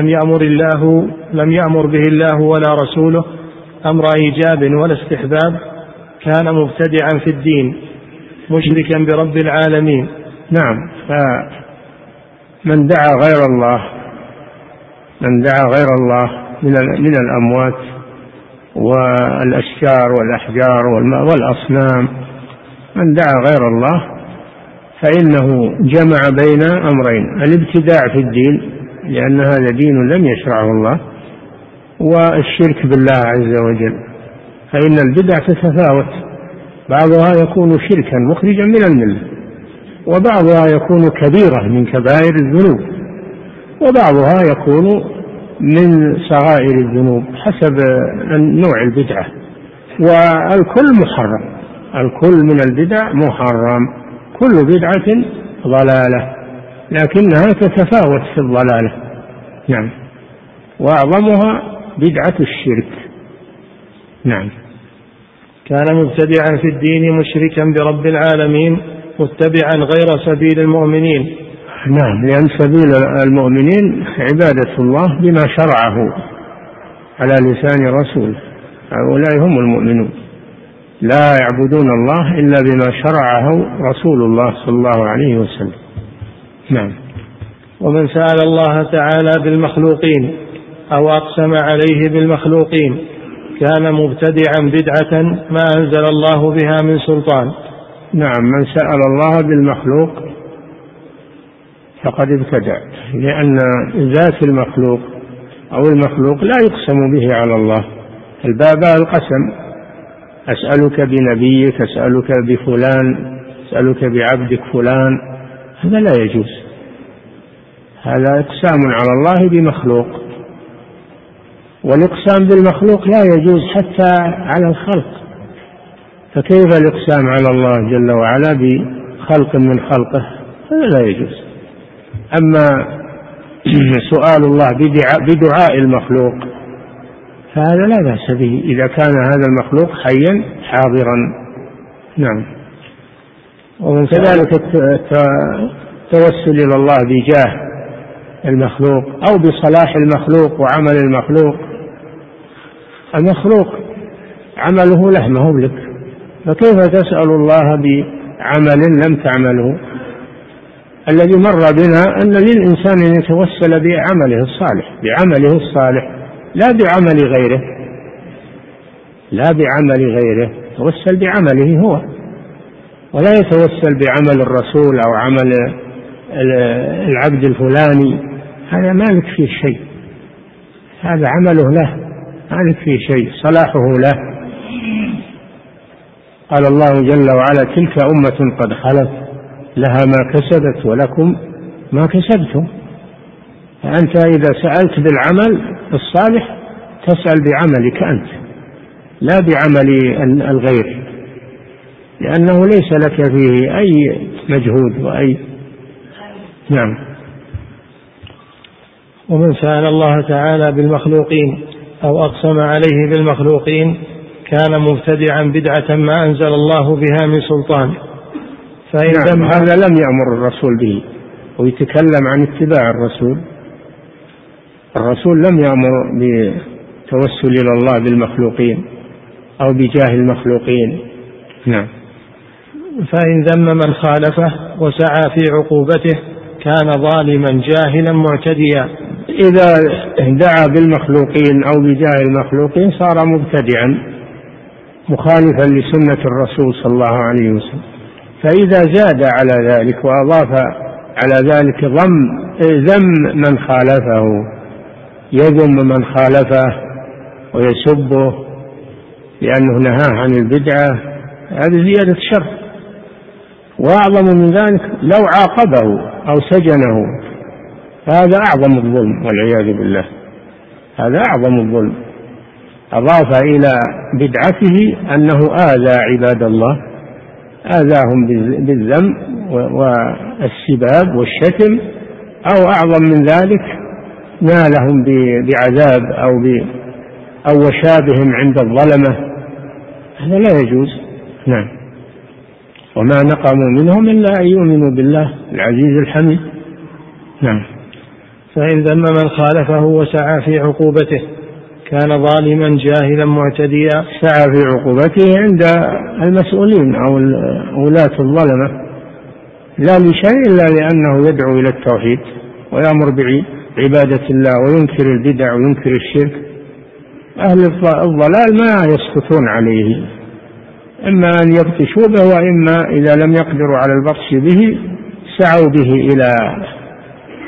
لم يأمر الله لم يأمر به الله ولا رسوله أمر إيجاب ولا استحباب كان مبتدعا في الدين مشركا برب العالمين. نعم. فمن دعا غير الله من دعا غير الله من من الأموات والأشجار والأحجار والأصنام. من دعا غير الله فإنه جمع بين أمرين الابتداع في الدين لأن هذا دين لم يشرعه الله والشرك بالله عز وجل. فإن البدع تتفاوت. بعضها يكون شركا مخرجا من الملة وبعضها يكون كبيره من كبائر الذنوب وبعضها يكون من صغائر الذنوب حسب نوع البدعة. والكل محرم. الكل من البدع محرم. كل بدعة ضلالة. لكنها تتفاوت في الضلالة. نعم. وأعظمها بدعة الشرك. نعم. كان مبتدعا في الدين مشركا برب العالمين متبعا غير سبيل المؤمنين. نعم لأن سبيل المؤمنين عبادة الله بما شرعه على لسان رسوله هؤلاء هم المؤمنون. لا يعبدون الله إلا بما شرعه رسول الله صلى الله عليه وسلم. نعم. ومن سأل الله تعالى بالمخلوقين أو أقسم عليه بالمخلوقين كان مبتدعا بدعة ما أنزل الله بها من سلطان. نعم من سأل الله بالمخلوق فقد ابتدع لأن ذات المخلوق أو المخلوق لا يقسم به على الله الباب القسم. أسألك بنبيك أسألك بفلان أسألك بعبدك فلان هذا لا يجوز. هذا إقسام على الله بمخلوق. والإقسام بالمخلوق لا يجوز حتى على الخلق. فكيف الإقسام على الله جل وعلا بخلق من خلقه؟ هذا لا يجوز. أما سؤال الله بدعاء المخلوق فهذا لا بأس به. إذا كان هذا المخلوق حيا حاضرا. نعم. ومن كذلك التوسل إلى الله بجاه المخلوق أو بصلاح المخلوق وعمل المخلوق. المخلوق عمله له ما هو لك فكيف تسأل الله بعمل لم تعمله؟ الذي مر بنا أن للإنسان أن يتوسل بعمله الصالح بعمله الصالح لا بعمل غيره لا بعمل غيره يتوسل بعمله هو ولا يتوسل بعمل الرسول أو عمل العبد الفلاني هذا ما لك فيه شيء هذا عمله له ما لك فيه شيء صلاحه له. قال الله جل وعلا تلك أمة قد خلت لها ما كسبت ولكم ما كسبتم. فأنت إذا سألت بالعمل الصالح تسأل بعملك أنت لا بعمل الغير لأنه ليس لك فيه أي مجهود وأي نعم. ومن سأل الله تعالى بالمخلوقين أو أقسم عليه بالمخلوقين كان مبتدعا بدعة ما أنزل الله بها من سلطان. فإن نعم. هذا لم يأمر الرسول به. ويتكلم عن اتباع الرسول. الرسول لم يأمر بالتوسل إلى الله بالمخلوقين أو بجاه المخلوقين. نعم. فإن ذم من خالفه وسعى في عقوبته كان ظالما جاهلا معتديا. إذا دعا بالمخلوقين أو بجاه المخلوقين صار مبتدعا مخالفا لسنة الرسول صلى الله عليه وسلم. فإذا زاد على ذلك وأضاف على ذلك ضم ذم من خالفه يذم من خالفه ويسبه لأنه نهاه عن البدعة هذه زيادة شر. وأعظم من ذلك لو عاقبه أو سجنه هذا أعظم الظلم والعياذ بالله. هذا أعظم الظلم. أضاف إلى بدعته أنه آذى عباد الله. آذاهم بالذم والسباب والشتم أو أعظم من ذلك نالهم بعذاب أو أو وشابهم عند الظلمة. هذا لا يجوز. نعم. وما نقموا منهم إلا أن يؤمنوا بالله العزيز الحميد. نعم. فإن ذم من خالفه وسعى في عقوبته كان ظالما جاهلا معتديا. سعى في عقوبته عند المسؤولين أو ولاة الظلمة. لا لشيء إلا لأنه يدعو إلى التوحيد ويأمر بعبادة الله وينكر البدع وينكر الشرك. أهل الضلال ما يسكتون عليه. إما أن يبطشوا به وإما إذا لم يقدروا على البطش به سعوا به إلى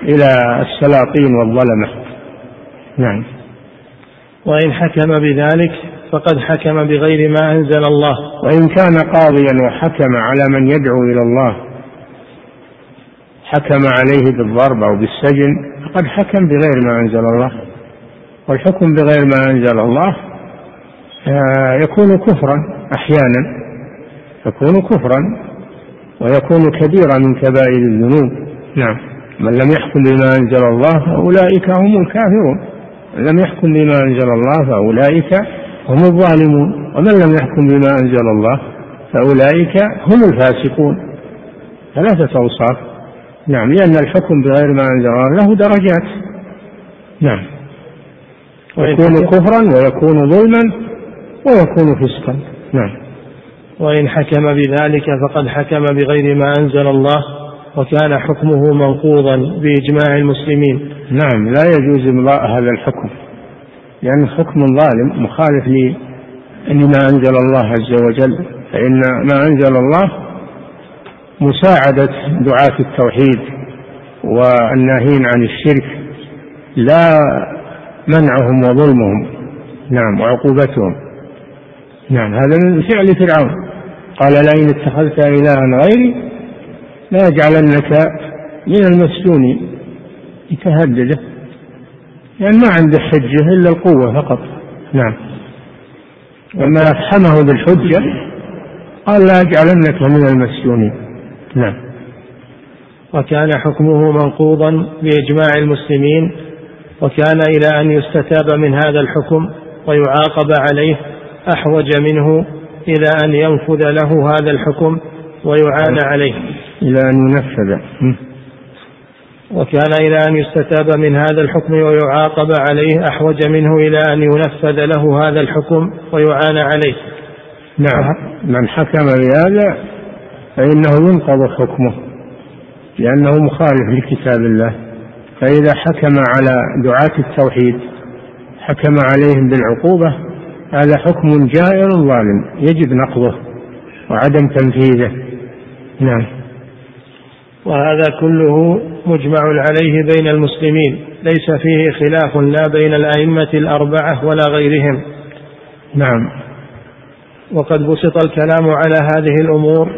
إلى السلاطين والظلمة. نعم. وإن حكم بذلك فقد حكم بغير ما أنزل الله. وإن كان قاضيا وحكم على من يدعو إلى الله حكم عليه بالضرب أو بالسجن فقد حكم بغير ما أنزل الله. والحكم بغير ما أنزل الله آه، يكون كفرا أحيانا يكون كفرا ويكون كبيرا من كبائر الذنوب. نعم. من لم يحكم بما أنزل الله فأولئك هم الكافرون. لم يحكم بما أنزل الله فأولئك هم الظالمون. ومن لم يحكم بما أنزل الله فأولئك هم الفاسقون. ثلاثة أوصاف. نعم لأن الحكم بغير ما أنزل الله له درجات. نعم. يكون كفرا ويكون ظلما ويكون فسقا. نعم. وإن حكم بذلك فقد حكم بغير ما أنزل الله وكان حكمه منقوضا بإجماع المسلمين. نعم لا يجوز إمضاء هذا الحكم لأن حكم ظالم مخالف لما أنزل الله عز وجل فإن ما أنزل الله مساعدة دعاة التوحيد والناهين عن الشرك لا منعهم وظلمهم. نعم وعقوبتهم. نعم هذا من فعل فرعون. قال لئن اتخذت إلها غيري ليجعلنك من المسجونين. يتهدده. يعني ما عنده حجة إلا القوة فقط. نعم. لما أفحمه بالحجة قال لا أجعلنك من المسجونين. نعم. وكان حكمه منقوضا بإجماع المسلمين وكان إلى أن يستتاب من هذا الحكم ويعاقب عليه أحوج منه إلى أن ينفذ له هذا الحكم ويعان عليه. إلى أن ينفذ وكان إلى أن يستتاب من هذا الحكم ويعاقب عليه أحوج منه إلى أن ينفذ له هذا الحكم ويعان عليه. نعم. من حكم بهذا فإنه ينقض حكمه لأنه مخالف لكتاب الله. فإذا حكم على دعاة التوحيد حكم عليهم بالعقوبة هذا حكم جائر ظالم يجب نقضه وعدم تنفيذه. نعم. وهذا كله مجمع عليه بين المسلمين ليس فيه خلاف لا بين الأئمة الأربعة ولا غيرهم. نعم. وقد بسط الكلام على هذه الأمور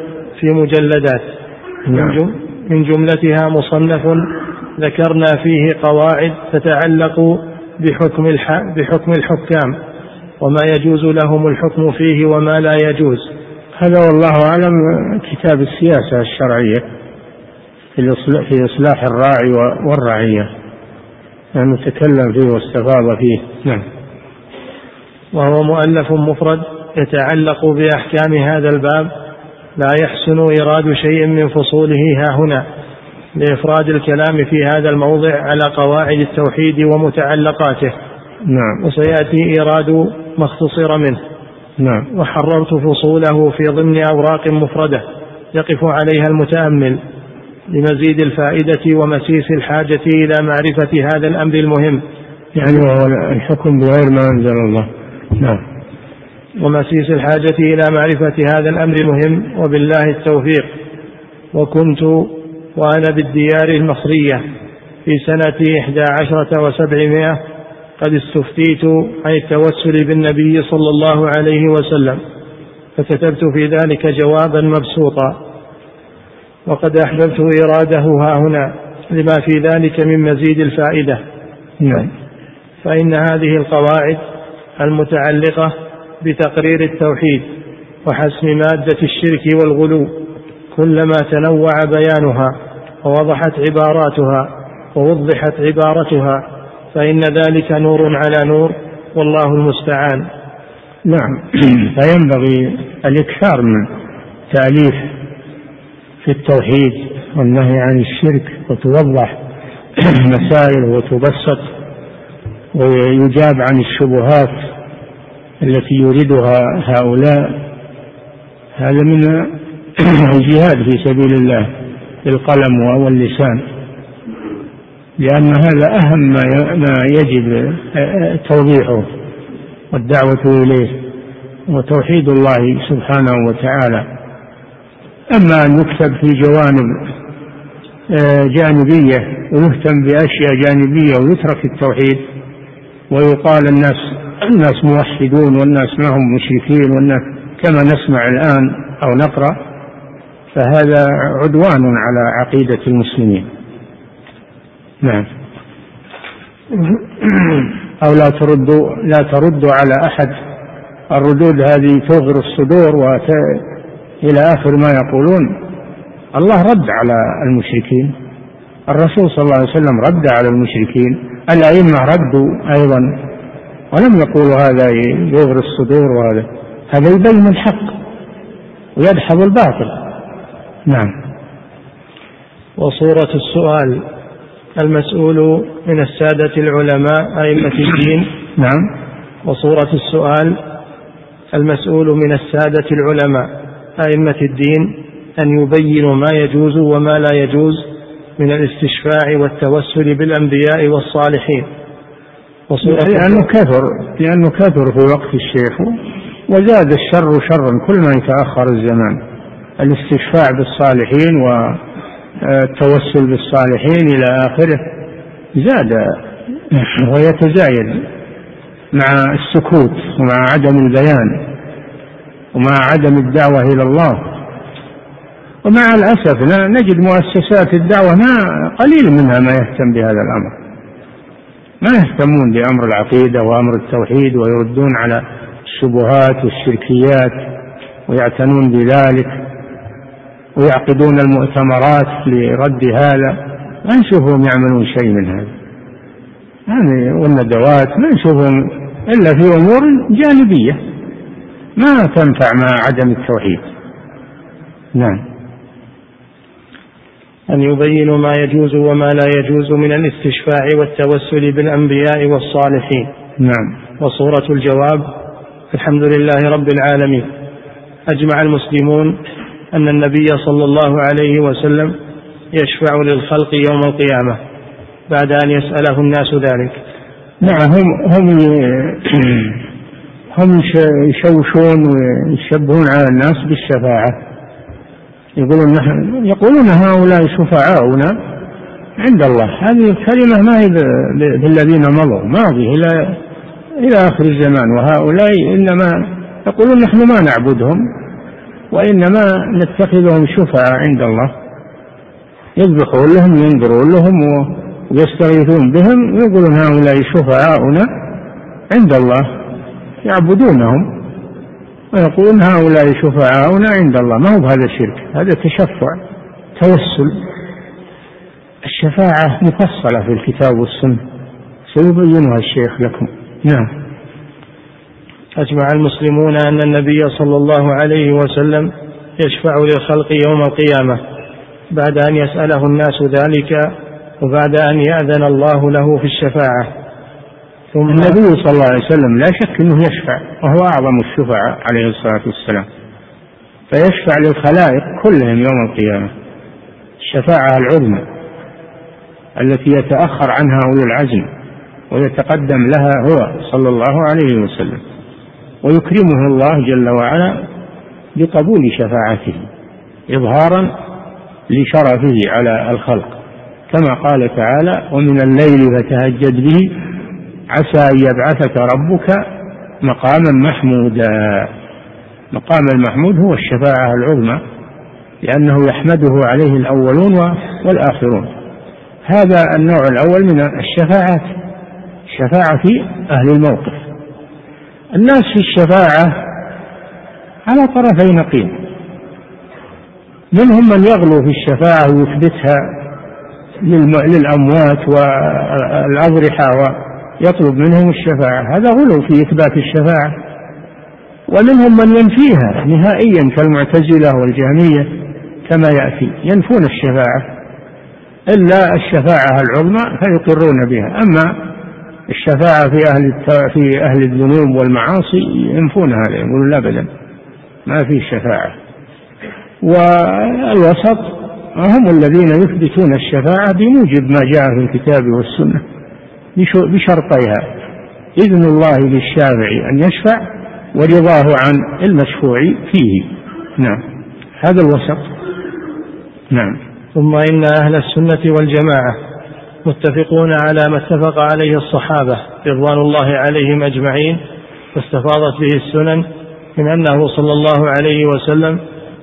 في مجلدات. نعم. من جملتها مصنف ذكرنا فيه قواعد تتعلق بحكم بحكم الحكام وما يجوز لهم الحكم فيه وما لا يجوز. هذا والله أعلم كتاب السياسة الشرعية. في إصلاح الراعي والرعية. يعني تكلم فيه واستفاض فيه. نعم. وهو مؤلف مفرد يتعلق بأحكام هذا الباب لا يحسن إيراد شيء من فصوله ها هنا لإفراد الكلام في هذا الموضع على قواعد التوحيد ومتعلقاته. نعم. وسيأتي إيراد ما اختصر منه. نعم. وحررت فصوله في ضمن أوراق مفردة يقف عليها المتأمل. لمزيد الفائدة ومسيس الحاجة إلى معرفة هذا الأمر المهم. يعني وهو الحكم بغير ما أنزل الله. نعم. ومسيس الحاجة إلى معرفة هذا الأمر المهم وبالله التوفيق. وكنت وأنا بالديار المصرية في سنة إحدى عشرة وسبعمائة قد استفتيت عن التوسل بالنبي صلى الله عليه وسلم فكتبت في ذلك جوابا مبسوطا. وقد أحببت إراده ها هنا لما في ذلك من مزيد الفائدة. نعم. فإن هذه القواعد المتعلقة بتقرير التوحيد وحسم مادة الشرك والغلو كلما تنوع بيانها ووضحت عباراتها ووضحت عبارتها فإن ذلك نور على نور والله المستعان. نعم. فينبغي الإكثار من تأليف في التوحيد والنهي عن الشرك وتوضح مسائل وتبسط ويجاب عن الشبهات التي يريدها هؤلاء. هذا من الجهاد في سبيل الله بالقلم واللسان لأن هذا أهم ما يجب توضيحه والدعوة إليه وتوحيد الله سبحانه وتعالى. أما أن يكتب في جوانب آه، جانبية ويهتم بأشياء جانبية ويترك التوحيد ويقال الناس الناس موحدون والناس ما هم مشركين والناس كما نسمع الآن أو نقرأ فهذا عدوان على عقيدة المسلمين. نعم. أو لا تردوا لا تردوا على أحد. الردود هذه تغر الصدور وت... إلى آخر ما يقولون. الله رد على المشركين. الرسول صلى الله عليه وسلم رد على المشركين. الأئمة ردوا أيضا. ولم يقولوا هذا يغري الصدور وهذا. هذا يبين الحق ويدحض الباطل. نعم. وصورة السؤال المسؤول من السادة العلماء أئمة الدين؟ نعم. وصورة السؤال المسؤول من السادة العلماء؟ أئمة الدين أن يبينوا ما يجوز وما لا يجوز من الاستشفاع والتوسل بالأنبياء والصالحين. لأنه كثر لأنه كثر في وقت الشيخ وزاد الشر شرا كل ما يتأخر الزمان. الاستشفاع بالصالحين والتوسل بالصالحين إلى آخره زاد ويتزايد مع السكوت ومع عدم البيان. ومع عدم الدعوة إلى الله. ومع الأسف نجد مؤسسات الدعوة ما قليل منها ما يهتم بهذا الأمر. ما يهتمون بأمر العقيدة وأمر التوحيد ويردون على الشبهات والشركيات ويعتنون بذلك ويعقدون المؤتمرات لرد هذا. ما نشوفهم يعملون شيء من هذا. يعني والندوات ما نشوفهم إلا في أمور جانبية. ما تنفع مع عدم التوحيد. نعم. أن يبينوا ما يجوز وما لا يجوز من الاستشفاع والتوسل بالأنبياء والصالحين. نعم. وصورة الجواب الحمد لله رب العالمين. أجمع المسلمون أن النبي صلى الله عليه وسلم يشفع للخلق يوم القيامة بعد أن يسأله الناس ذلك. نعم هم هم هم يشوشون ويشبهون على الناس بالشفاعة. يقولون نحن يقولون هؤلاء شفعاؤنا عند الله. هذه الكلمة ما هي بالذين مضوا. ماضي إلى إلى آخر الزمان. وهؤلاء إنما يقولون نحن ما نعبدهم وإنما نتخذهم شفعاء عند الله. يذبحون لهم ينذرون لهم ويستغيثون بهم. ويقولون هؤلاء شفعاؤنا عند الله. يعبدونهم ويقولون هؤلاء شفعاؤنا عند الله. ما هو هذا شرك هذا تشفع توسل. الشفاعة مفصلة في الكتاب والسنة. سيبينها الشيخ لكم. نعم. أجمع المسلمون أن النبي صلى الله عليه وسلم يشفع للخلق يوم القيامة بعد أن يسأله الناس ذلك وبعد أن يأذن الله له في الشفاعة. ثم النبي صلى الله عليه وسلم لا شك أنه يشفع وهو أعظم الشفعاء عليه الصلاة والسلام. فيشفع للخلائق كلهم يوم القيامة. الشفاعة العظمى التي يتأخر عنها أولو العزم ويتقدم لها هو صلى الله عليه وسلم. ويكرمه الله جل وعلا بقبول شفاعته اظهارا لشرفه على الخلق. كما قال تعالى ومن الليل فتهجد به عسى أن يبعثك ربك مقاما محمودا. مقام المحمود هو الشفاعة العظمى لأنه يحمده عليه الأولون والآخرون. هذا النوع الأول من الشفاعات الشفاعة في أهل الموقف. الناس في الشفاعة على طرفي نقيض. منهم من يغلو في الشفاعة ويثبتها للأموات والأضرحة يطلب منهم الشفاعة. هذا غلو في إثبات الشفاعة. ومنهم من ينفيها نهائيا كالمعتزلة والجهمية كما يأتي. ينفون الشفاعة. إلا الشفاعة العظمى فيقرون بها. أما الشفاعة في أهل في أهل الذنوب والمعاصي ينفون هذا يقولون أبدا ما في شفاعة. والوسط هم الذين يثبتون الشفاعة بموجب ما جاء في الكتاب والسنة. بشرطيها. إذن الله للشافع أن يشفع ورضاه عن المشفوع فيه. نعم. هذا الوسط. نعم. ثم إن أهل السنة والجماعة متفقون على ما اتفق عليه الصحابة رضوان الله عليهم أجمعين واستفاضت به السنن من أنه صلى الله عليه وسلم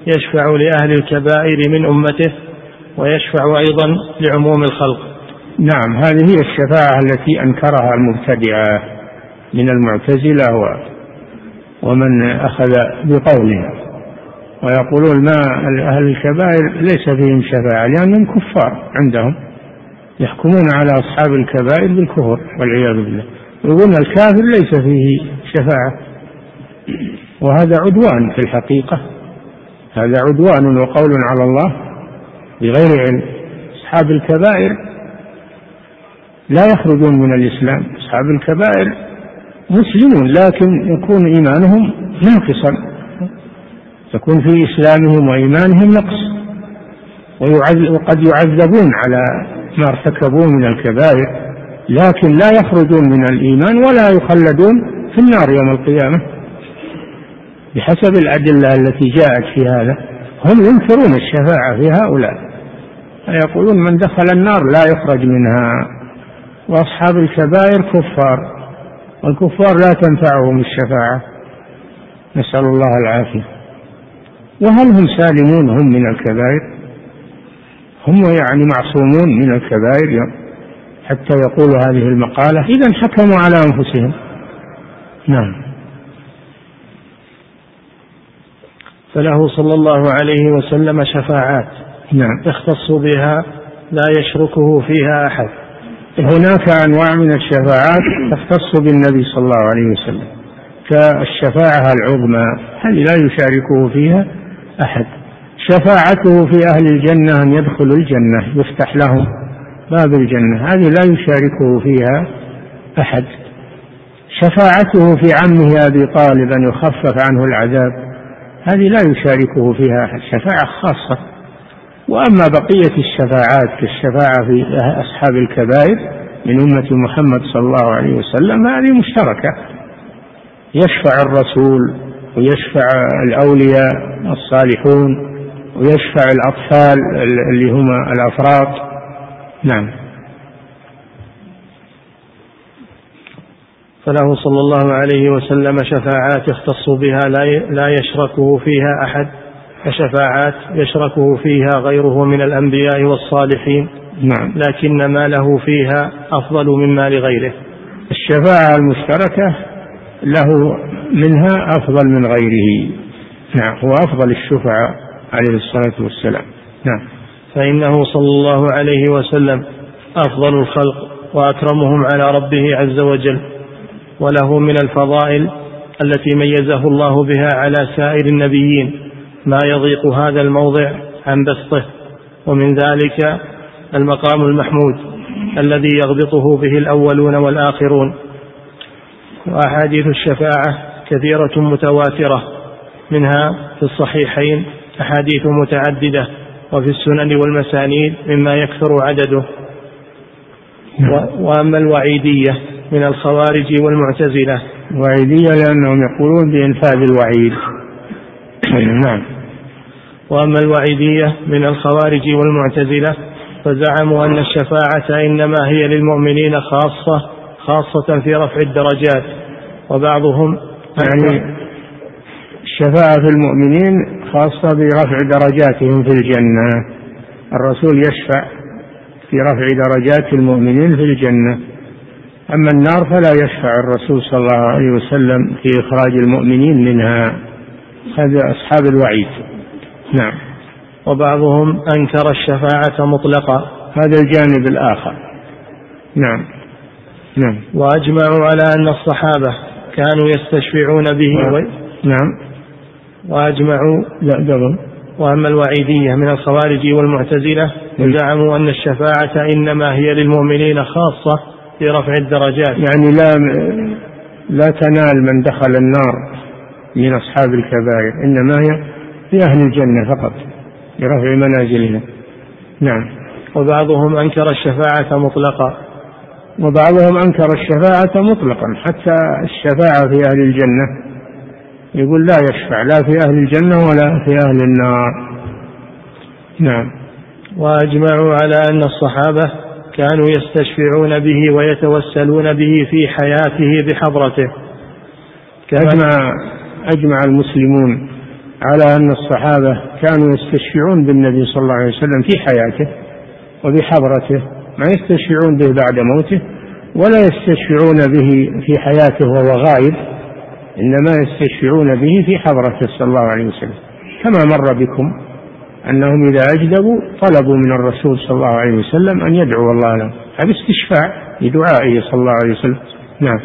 يشفع لأهل الكبائر من أمته ويشفع أيضا لعموم الخلق. نعم هذه هي الشفاعة التي أنكرها المبتدعة من المعتزلة ومن أخذ بقولها ويقولون ما أهل الكبائر ليس فيهم شفاعة لأنهم كفار عندهم يحكمون على أصحاب الكبائر بالكفر والعياذ بالله. يقولون الكافر ليس فيه شفاعة. وهذا عدوان في الحقيقة. هذا عدوان وقول على الله بغير علم. أصحاب الكبائر لا يخرجون من الإسلام. أصحاب الكبائر مسلمون لكن يكون إيمانهم ناقصا يكون في إسلامهم وإيمانهم نقص. وقد يعذبون على ما ارتكبوه من الكبائر لكن لا يخرجون من الإيمان ولا يخلدون في النار يوم القيامة. بحسب الأدلة التي جاءت في هذا هم ينكرون الشفاعة في هؤلاء. يقولون من دخل النار لا يخرج منها. وأصحاب الكبائر كفار والكفار لا تنفعهم الشفاعة. نسأل الله العافية. وهل هم سالمون؟ هم من الكبائر. هم يعني معصومون من الكبائر حتى يقولوا هذه المقالة. إذا حكموا على أنفسهم. نعم. فله صلى الله عليه وسلم شفاعات نعم. يختص بها لا يشركه فيها أحد. هناك أنواع من الشفاعات تختص بالنبي صلى الله عليه وسلم. كالشفاعة العظمى هذه لا يشاركه فيها أحد. شفاعته في أهل الجنة أن يدخلوا الجنة يفتح لهم باب الجنة هذه لا يشاركه فيها أحد. شفاعته في عمه أبي طالب أن يخفف عنه العذاب هذه لا يشاركه فيها أحد. شفاعة خاصة. وأما بقية الشفاعات كالشفاعة في أصحاب الكبائر من أمة محمد صلى الله عليه وسلم هذه مشتركة. يشفع الرسول ويشفع الأولياء الصالحون ويشفع الأطفال اللي هم الأفراط نعم. فله صلى الله عليه وسلم شفاعات يختص بها لا يشركه فيها أحد. كشفاعات يشركه فيها غيره من الأنبياء والصالحين نعم. لكن ما له فيها أفضل مما لغيره الشفاعة المشتركة له منها أفضل من غيره. نعم هو أفضل الشفعاء عليه الصلاة والسلام. نعم. فإنه صلى الله عليه وسلم أفضل الخلق وأكرمهم على ربه عز وجل. وله من الفضائل التي ميزه الله بها على سائر النبيين. ما يضيق هذا الموضع عن بسطه ومن ذلك المقام المحمود الذي يغبطه به الأولون والآخرون. وأحاديث الشفاعة كثيرة متواترة منها في الصحيحين أحاديث متعددة وفي السنن والمسانيد مما يكثر عدده. وأما الوعيدية من الخوارج والمعتزلة. وعيدية لأنهم يقولون بإنفاذ الوعيد. نعم. وأما الوعيدية من الخوارج والمعتزلة فزعموا أن الشفاعة إنما هي للمؤمنين خاصة خاصة في رفع الدرجات وبعضهم يعني الشفاعة في المؤمنين خاصة برفع درجاتهم في الجنة. الرسول يشفع في رفع درجات المؤمنين في الجنة. أما النار فلا يشفع الرسول صلى الله عليه وسلم في إخراج المؤمنين منها. هذا أصحاب الوعيد. نعم. وبعضهم أنكر الشفاعة مطلقا. هذا الجانب الآخر. نعم. نعم. وأجمعوا على أن الصحابة كانوا يستشفعون به. نعم, و... نعم. وأجمعوا. لا قبل وأما الوعيدية من الخوارج والمعتزلة زعموا أن الشفاعة إنما هي للمؤمنين خاصة في رفع الدرجات. يعني لا لا تنال من دخل النار من أصحاب الكبائر إنما هي في أهل الجنة فقط لرفع منازلهم. نعم. وبعضهم أنكر الشفاعة مطلقا. وبعضهم أنكر الشفاعة مطلقا حتى الشفاعة في أهل الجنة. يقول لا يشفع لا في أهل الجنة ولا في أهل النار. نعم. وأجمعوا على أن الصحابة كانوا يستشفعون به ويتوسلون به في حياته بحضرته. أجمع أجمع المسلمون. على أن الصحابة كانوا يستشفعون بالنبي صلى الله عليه وسلم في حياته وبحضرته ما يستشفعون به بعد موته ولا يستشفعون به في حياته وهو غائب إنما يستشفعون به في حضرته صلى الله عليه وسلم. كما مر بكم أنهم إذا أجدبوا طلبوا من الرسول صلى الله عليه وسلم أن يدعو الله لهم هذا استشفاع لدعائه صلى الله عليه وسلم. نعم.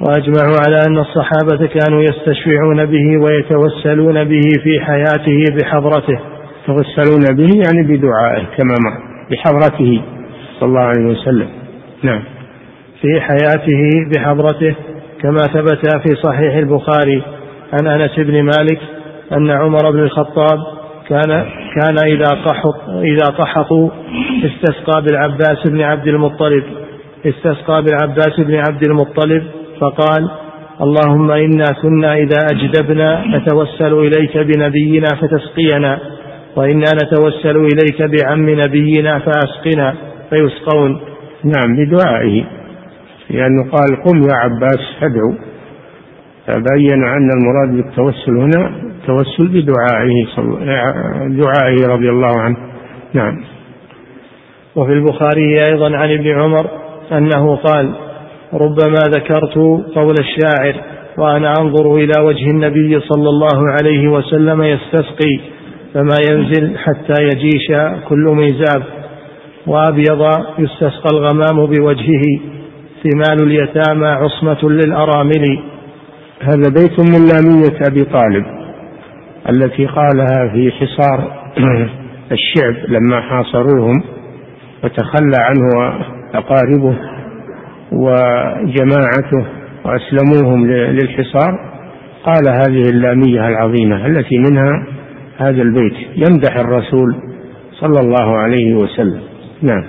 وأجمعوا على أن الصحابة كانوا يستشفعون به ويتوسلون به في حياته بحضرته. يتوسلون به يعني بدعائه كما مر بحضرته صلى الله عليه وسلم. نعم. في حياته بحضرته كما ثبت في صحيح البخاري عن أنس بن مالك أن عمر بن الخطاب كان كان إذا قحط إذا قحطوا استسقى بالعباس بن عبد المطلب استسقى بالعباس بن عبد المطلب فقال اللهم إنا كنا إذا أجدبنا نتوسل إليك بنبينا فتسقينا وإنا نتوسل إليك بعم نبينا فأسقنا فيسقون. نعم بدعائه. لأنه قال قم يا عباس فادعو فبين أن المراد بالتوسل هنا التوسل بدعائه دعائه رضي الله عنه. نعم. وفي البخاري أيضا عن ابن عمر أنه قال ربما ذكرت قول الشاعر وأنا أنظر إلى وجه النبي صلى الله عليه وسلم يستسقي فما ينزل حتى يجيش كل ميزاب. وأبيض يستسقى الغمام بوجهه ثمال اليتامى عصمة للأرامل. هذا بيت من لامية أبي طالب التي قالها في حصار الشعب لما حاصروهم وتخلى عنه أقاربه. وجماعته وأسلموهم للحصار قال هذه اللامية العظيمة التي منها هذا البيت يمدح الرسول صلى الله عليه وسلم. نعم.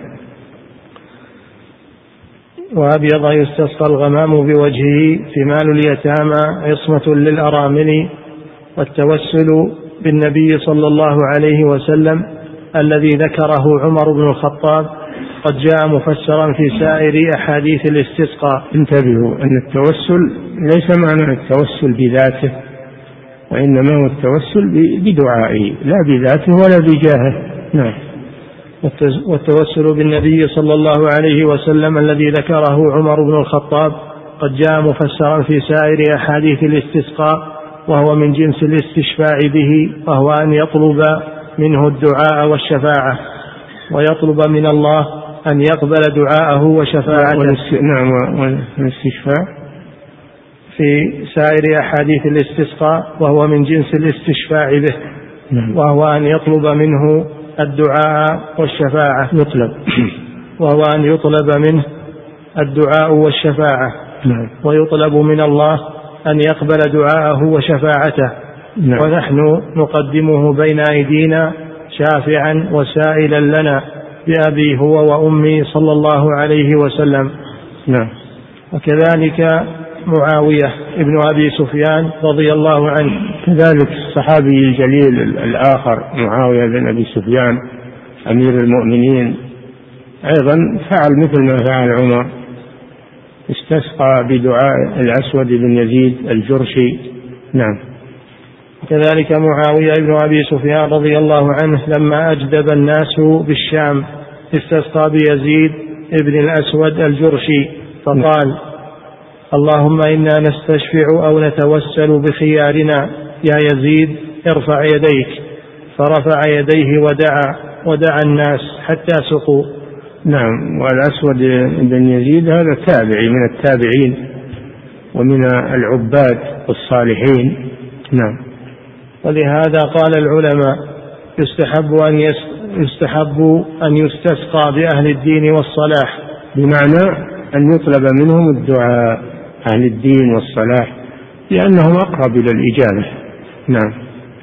وأبيض يستسقى الغمام بوجهه ثمال اليتامى عصمة للأرامل والتوسل بالنبي صلى الله عليه وسلم الذي ذكره عمر بن الخطاب قد جاء مفسرا في سائر أحاديث الاستسقاء. انتبهوا أن التوسل ليس معنى التوسل بذاته وإنما هو التوسل بدعائه لا بذاته ولا بجاهه. نعم. والتوسل بالنبي صلى الله عليه وسلم الذي ذكره عمر بن الخطاب قد جاء مفسرا في سائر أحاديث الاستسقاء وهو من جنس الاستشفاع به وهو أن يطلب منه الدعاء والشفاعة ويطلب من الله أن يقبل دعاءه وشفاعته. نعم والاستشفاء في سائر أحاديث الاستسقاء وهو من جنس الاستشفاع به. نعم. وهو أن يطلب منه الدعاء والشفاعة. يطلب. وهو أن يطلب منه الدعاء والشفاعة. نعم. ويطلب من الله أن يقبل دعاءه وشفاعته. نعم. ونحن نقدمه بين أيدينا شافعا وسائلا لنا. بأبي هو وأمي صلى الله عليه وسلم. نعم. وكذلك معاوية ابن أبي سفيان رضي الله عنه. كذلك الصحابي الجليل الآخر معاوية بن أبي سفيان أمير المؤمنين. أيضا فعل مثل ما فعل عمر. استسقى بدعاء الأسود بن يزيد الجرشي. نعم. كذلك معاوية بن أبي سفيان رضي الله عنه لما أجدب الناس بالشام استسقى بيزيد ابن الأسود الجرشي فقال اللهم إنا نستشفع أو نتوسل بخيارنا يا يزيد ارفع يديك. فرفع يديه ودعا ودعا الناس حتى سقوا. نعم والأسود بن يزيد هذا تابعي من التابعين ومن العباد الصالحين نعم. ولهذا قال العلماء يستحب أن يستحب أن يستسقى بأهل الدين والصلاح. بمعنى أن يطلب منهم الدعاء أهل الدين والصلاح لأنهم أقرب إلى الإجابة. نعم.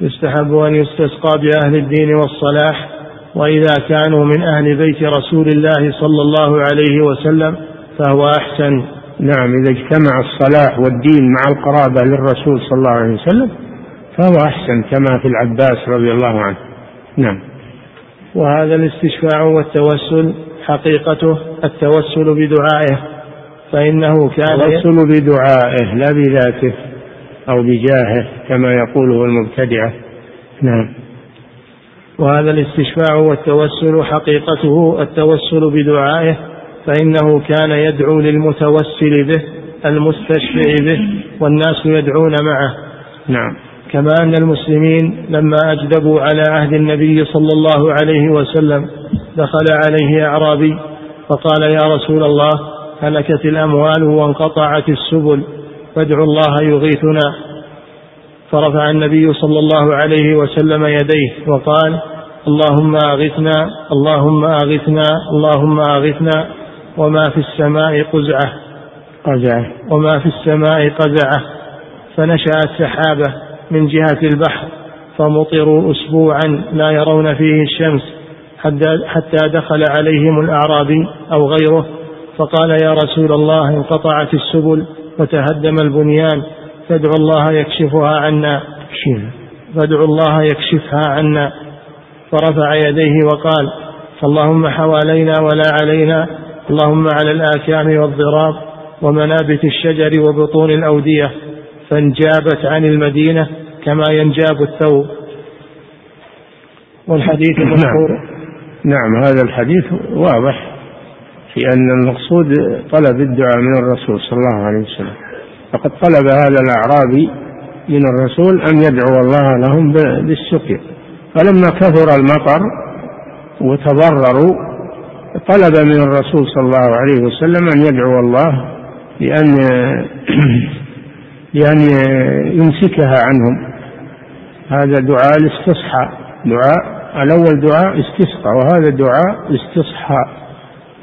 يستحب أن يستسقى بأهل الدين والصلاح وإذا كانوا من أهل بيت رسول الله صلى الله عليه وسلم فهو أحسن. نعم إذا اجتمع الصلاح والدين مع القرابة للرسول صلى الله عليه وسلم فهو أحسن كما في العباس رضي الله عنه. نعم. وهذا الاستشفاع والتوسل حقيقته التوسل بدعائه فإنه كان التوسل بدعائه لا بذاته أو بجاهه كما يقوله المبتدعة نعم. وهذا الاستشفاع والتوسل حقيقته التوسل بدعائه فإنه كان يدعو للمتوسل به المستشفع به والناس يدعون معه. نعم. كما أن المسلمين لما أجدبوا على عهد النبي صلى الله عليه وسلم دخل عليه أعرابي فقال يا رسول الله هلكت الأموال وانقطعت السبل فادعوا الله يغيثنا. فرفع النبي صلى الله عليه وسلم يديه وقال اللهم أغثنا اللهم أغثنا اللهم أغثنا وما في السماء قزعة. قزعة. وما في السماء قزعة. فنشأت سحابة. من جهة البحر فمطروا أسبوعا لا يرون فيه الشمس حتى دخل عليهم الأعرابي أو غيره فقال يا رسول الله انقطعت السبل وتهدم البنيان فادعوا الله يكشفها عنا. فادعوا الله يكشفها عنا. فرفع يديه وقال اللهم حوالينا ولا علينا اللهم على الآكام والضراب ومنابت الشجر وبطون الأودية فانجابت عن المدينة كما ينجاب الثوب. والحديث المذكور نعم. نعم هذا الحديث واضح في أن المقصود طلب الدعاء من الرسول صلى الله عليه وسلم. فقد طلب هذا الأعرابي من الرسول أن يدعو الله لهم بالسقيا فلما كثر المطر وتضرروا طلب من الرسول صلى الله عليه وسلم أن يدعو الله بأن بأن يمسكها عنهم. هذا دعاء الاستصحاء دعاء الأول دعاء استسقى وهذا دعاء استصحاء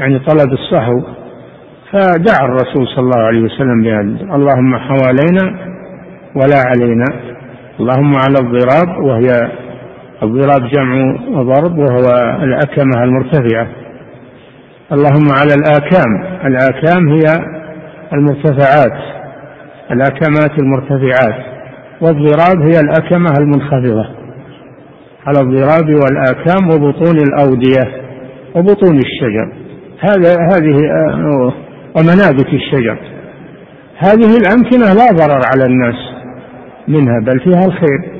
يعني طلب الصحو. فدعا الرسول صلى الله عليه وسلم بهذا. اللهم حوالينا ولا علينا. اللهم على الضراب وهي الضراب جمع ضرب وهو الأكمة المرتفعة. اللهم على الآكام. الآكام هي المرتفعات. الأكمات المرتفعات والضراب هي الأكمة المنخفضة. على الضراب والآكام وبطون الأودية وبطون الشجر. هذا هذه آه، ومنابت الشجر. هذه الأمكنة لا ضرر على الناس منها بل فيها الخير.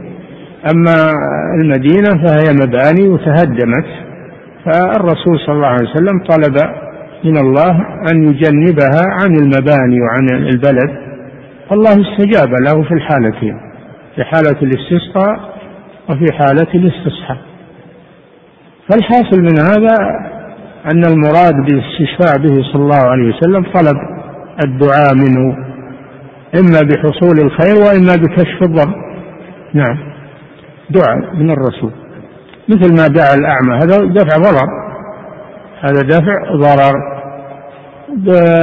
أما المدينة فهي مباني وتهدمت فالرسول صلى الله عليه وسلم طلب من الله أن يجنبها عن المباني وعن البلد. فالله استجاب له في الحالتين في حالة الاستسقاء وفي حالة الاستصحاء فالحاصل من هذا أن المراد بالاستشفاع به صلى الله عليه وسلم طلب الدعاء منه إما بحصول الخير وإما بكشف الضر نعم. دعاء من الرسول. مثل ما دعا الأعمى. هذا دفع ضرر. هذا دفع ضرر.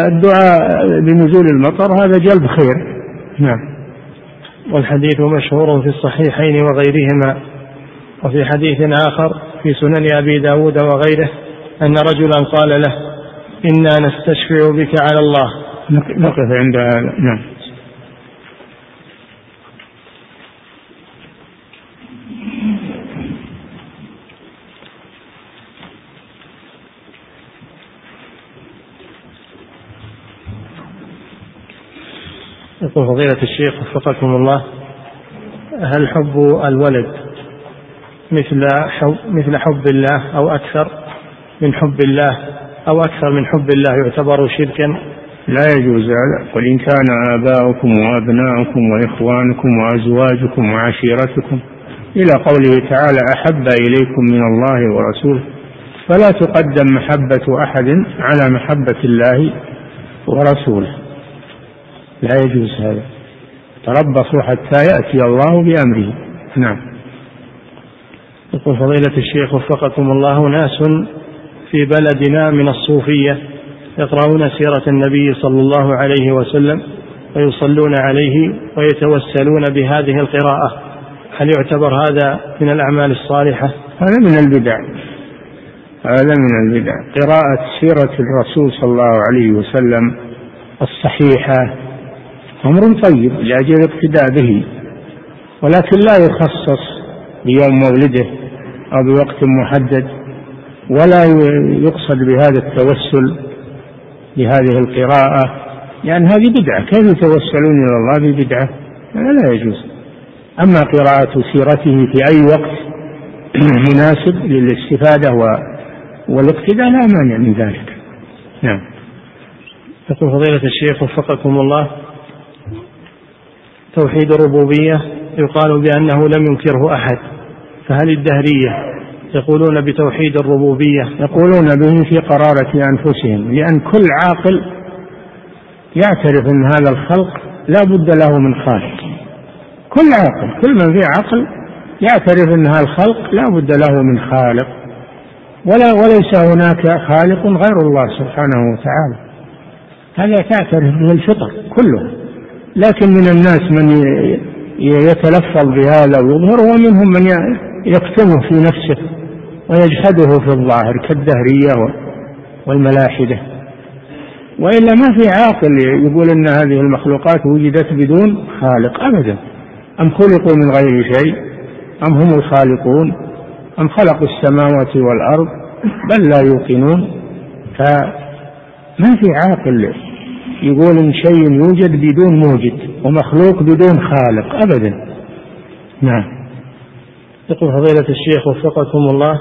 الدعاء بنزول المطر هذا جلب خير. نعم. والحديث مشهور في الصحيحين وغيرهما. وفي حديث آخر في سنن أبي داود وغيره أن رجلا قال له إنا نستشفع بك على الله. نقف عند نعم. يقول فضيلة الشيخ وفقكم الله هل حب الولد مثل حب مثل حب الله أو أكثر من حب الله أو أكثر من حب الله يعتبر شركا؟ لا يجوز هذا. قل إن كان آباؤكم وأبناؤكم وإخوانكم وأزواجكم وعشيرتكم إلى قوله تعالى أحب إليكم من الله ورسوله فلا تقدم محبة أحد على محبة الله ورسوله. لا يجوز هذا. تربصوا حتى يأتي الله بأمره. نعم. يقول فضيلة الشيخ وفقكم الله ناس في بلدنا من الصوفية يقرؤون سيرة النبي صلى الله عليه وسلم ويصلون عليه ويتوسلون بهذه القراءة. هل يعتبر هذا من الأعمال الصالحة؟ هذا من البدع. هذا من البدع. قراءة سيرة الرسول صلى الله عليه وسلم الصحيحة أمر طيب لأجل الاقتداء به ولكن لا يخصص بيوم مولده أو بوقت محدد ولا يقصد بهذا التوسل بهذه القراءة. لأن هذه بدعة. كيف يتوسلون إلى الله ببدعة؟ لا يجوز. أما قراءة سيرته في أي وقت مناسب للاستفادة والاقتداء لا مانع من ذلك. نعم. يقول فضيلة الشيخ وفقكم الله. توحيد الربوبية يقال بأنه لم ينكره أحد. فهل الدهرية يقولون بتوحيد الربوبية؟ يقولون به في قرارة أنفسهم لأن كل عاقل يعترف أن هذا الخلق لا بد له من خالق. كل عاقل كل من فيه عقل يعترف أن هذا الخلق لا بد له من خالق. ولا وليس هناك خالق غير الله سبحانه وتعالى. هذا تعترف به الفطر كله. لكن من الناس من يتلفظ بهذا ويظهر ومنهم من يكتمه في نفسه ويجحده في الظاهر كالدهرية والملاحدة. وإلا ما في عاقل يقول أن هذه المخلوقات وجدت بدون خالق أبدا. أم خلقوا من غير شيء؟ أم هم الخالقون؟ أم خلقوا السماوات والأرض؟ بل لا يوقنون. فما في عاقل يقول إن شيء يوجد بدون موجد ومخلوق بدون خالق ابدا. نعم. يقول فضيلة الشيخ وفقكم الله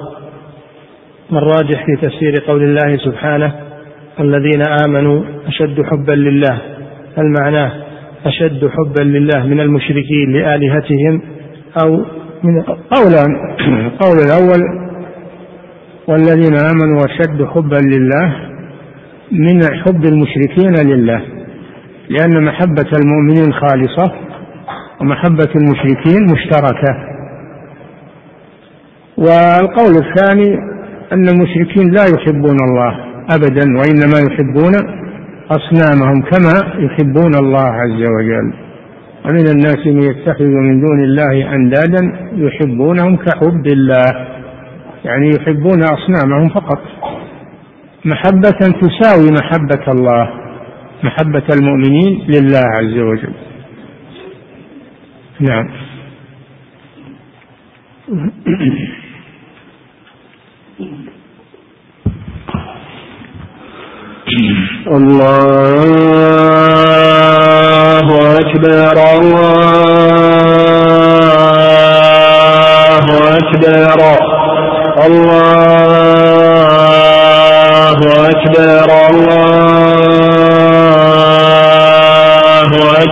ما الراجح في تفسير قول الله سبحانه الذين آمنوا أشد حبا لله؟ هل معناه أشد حبا لله من المشركين لآلهتهم أو من قولا قول الأول والذين آمنوا أشد حبا لله من حب المشركين لله لأن محبة المؤمنين خالصة ومحبة المشركين مشتركة. والقول الثاني أن المشركين لا يحبون الله أبدا وإنما يحبون أصنامهم كما يحبون الله عز وجل. ومن الناس من يتخذ من دون الله أندادا يحبونهم كحب الله يعني يحبون أصنامهم فقط. محبة تساوي محبة الله محبة المؤمنين لله عز وجل. نعم. الله أكبر الله أكبر الله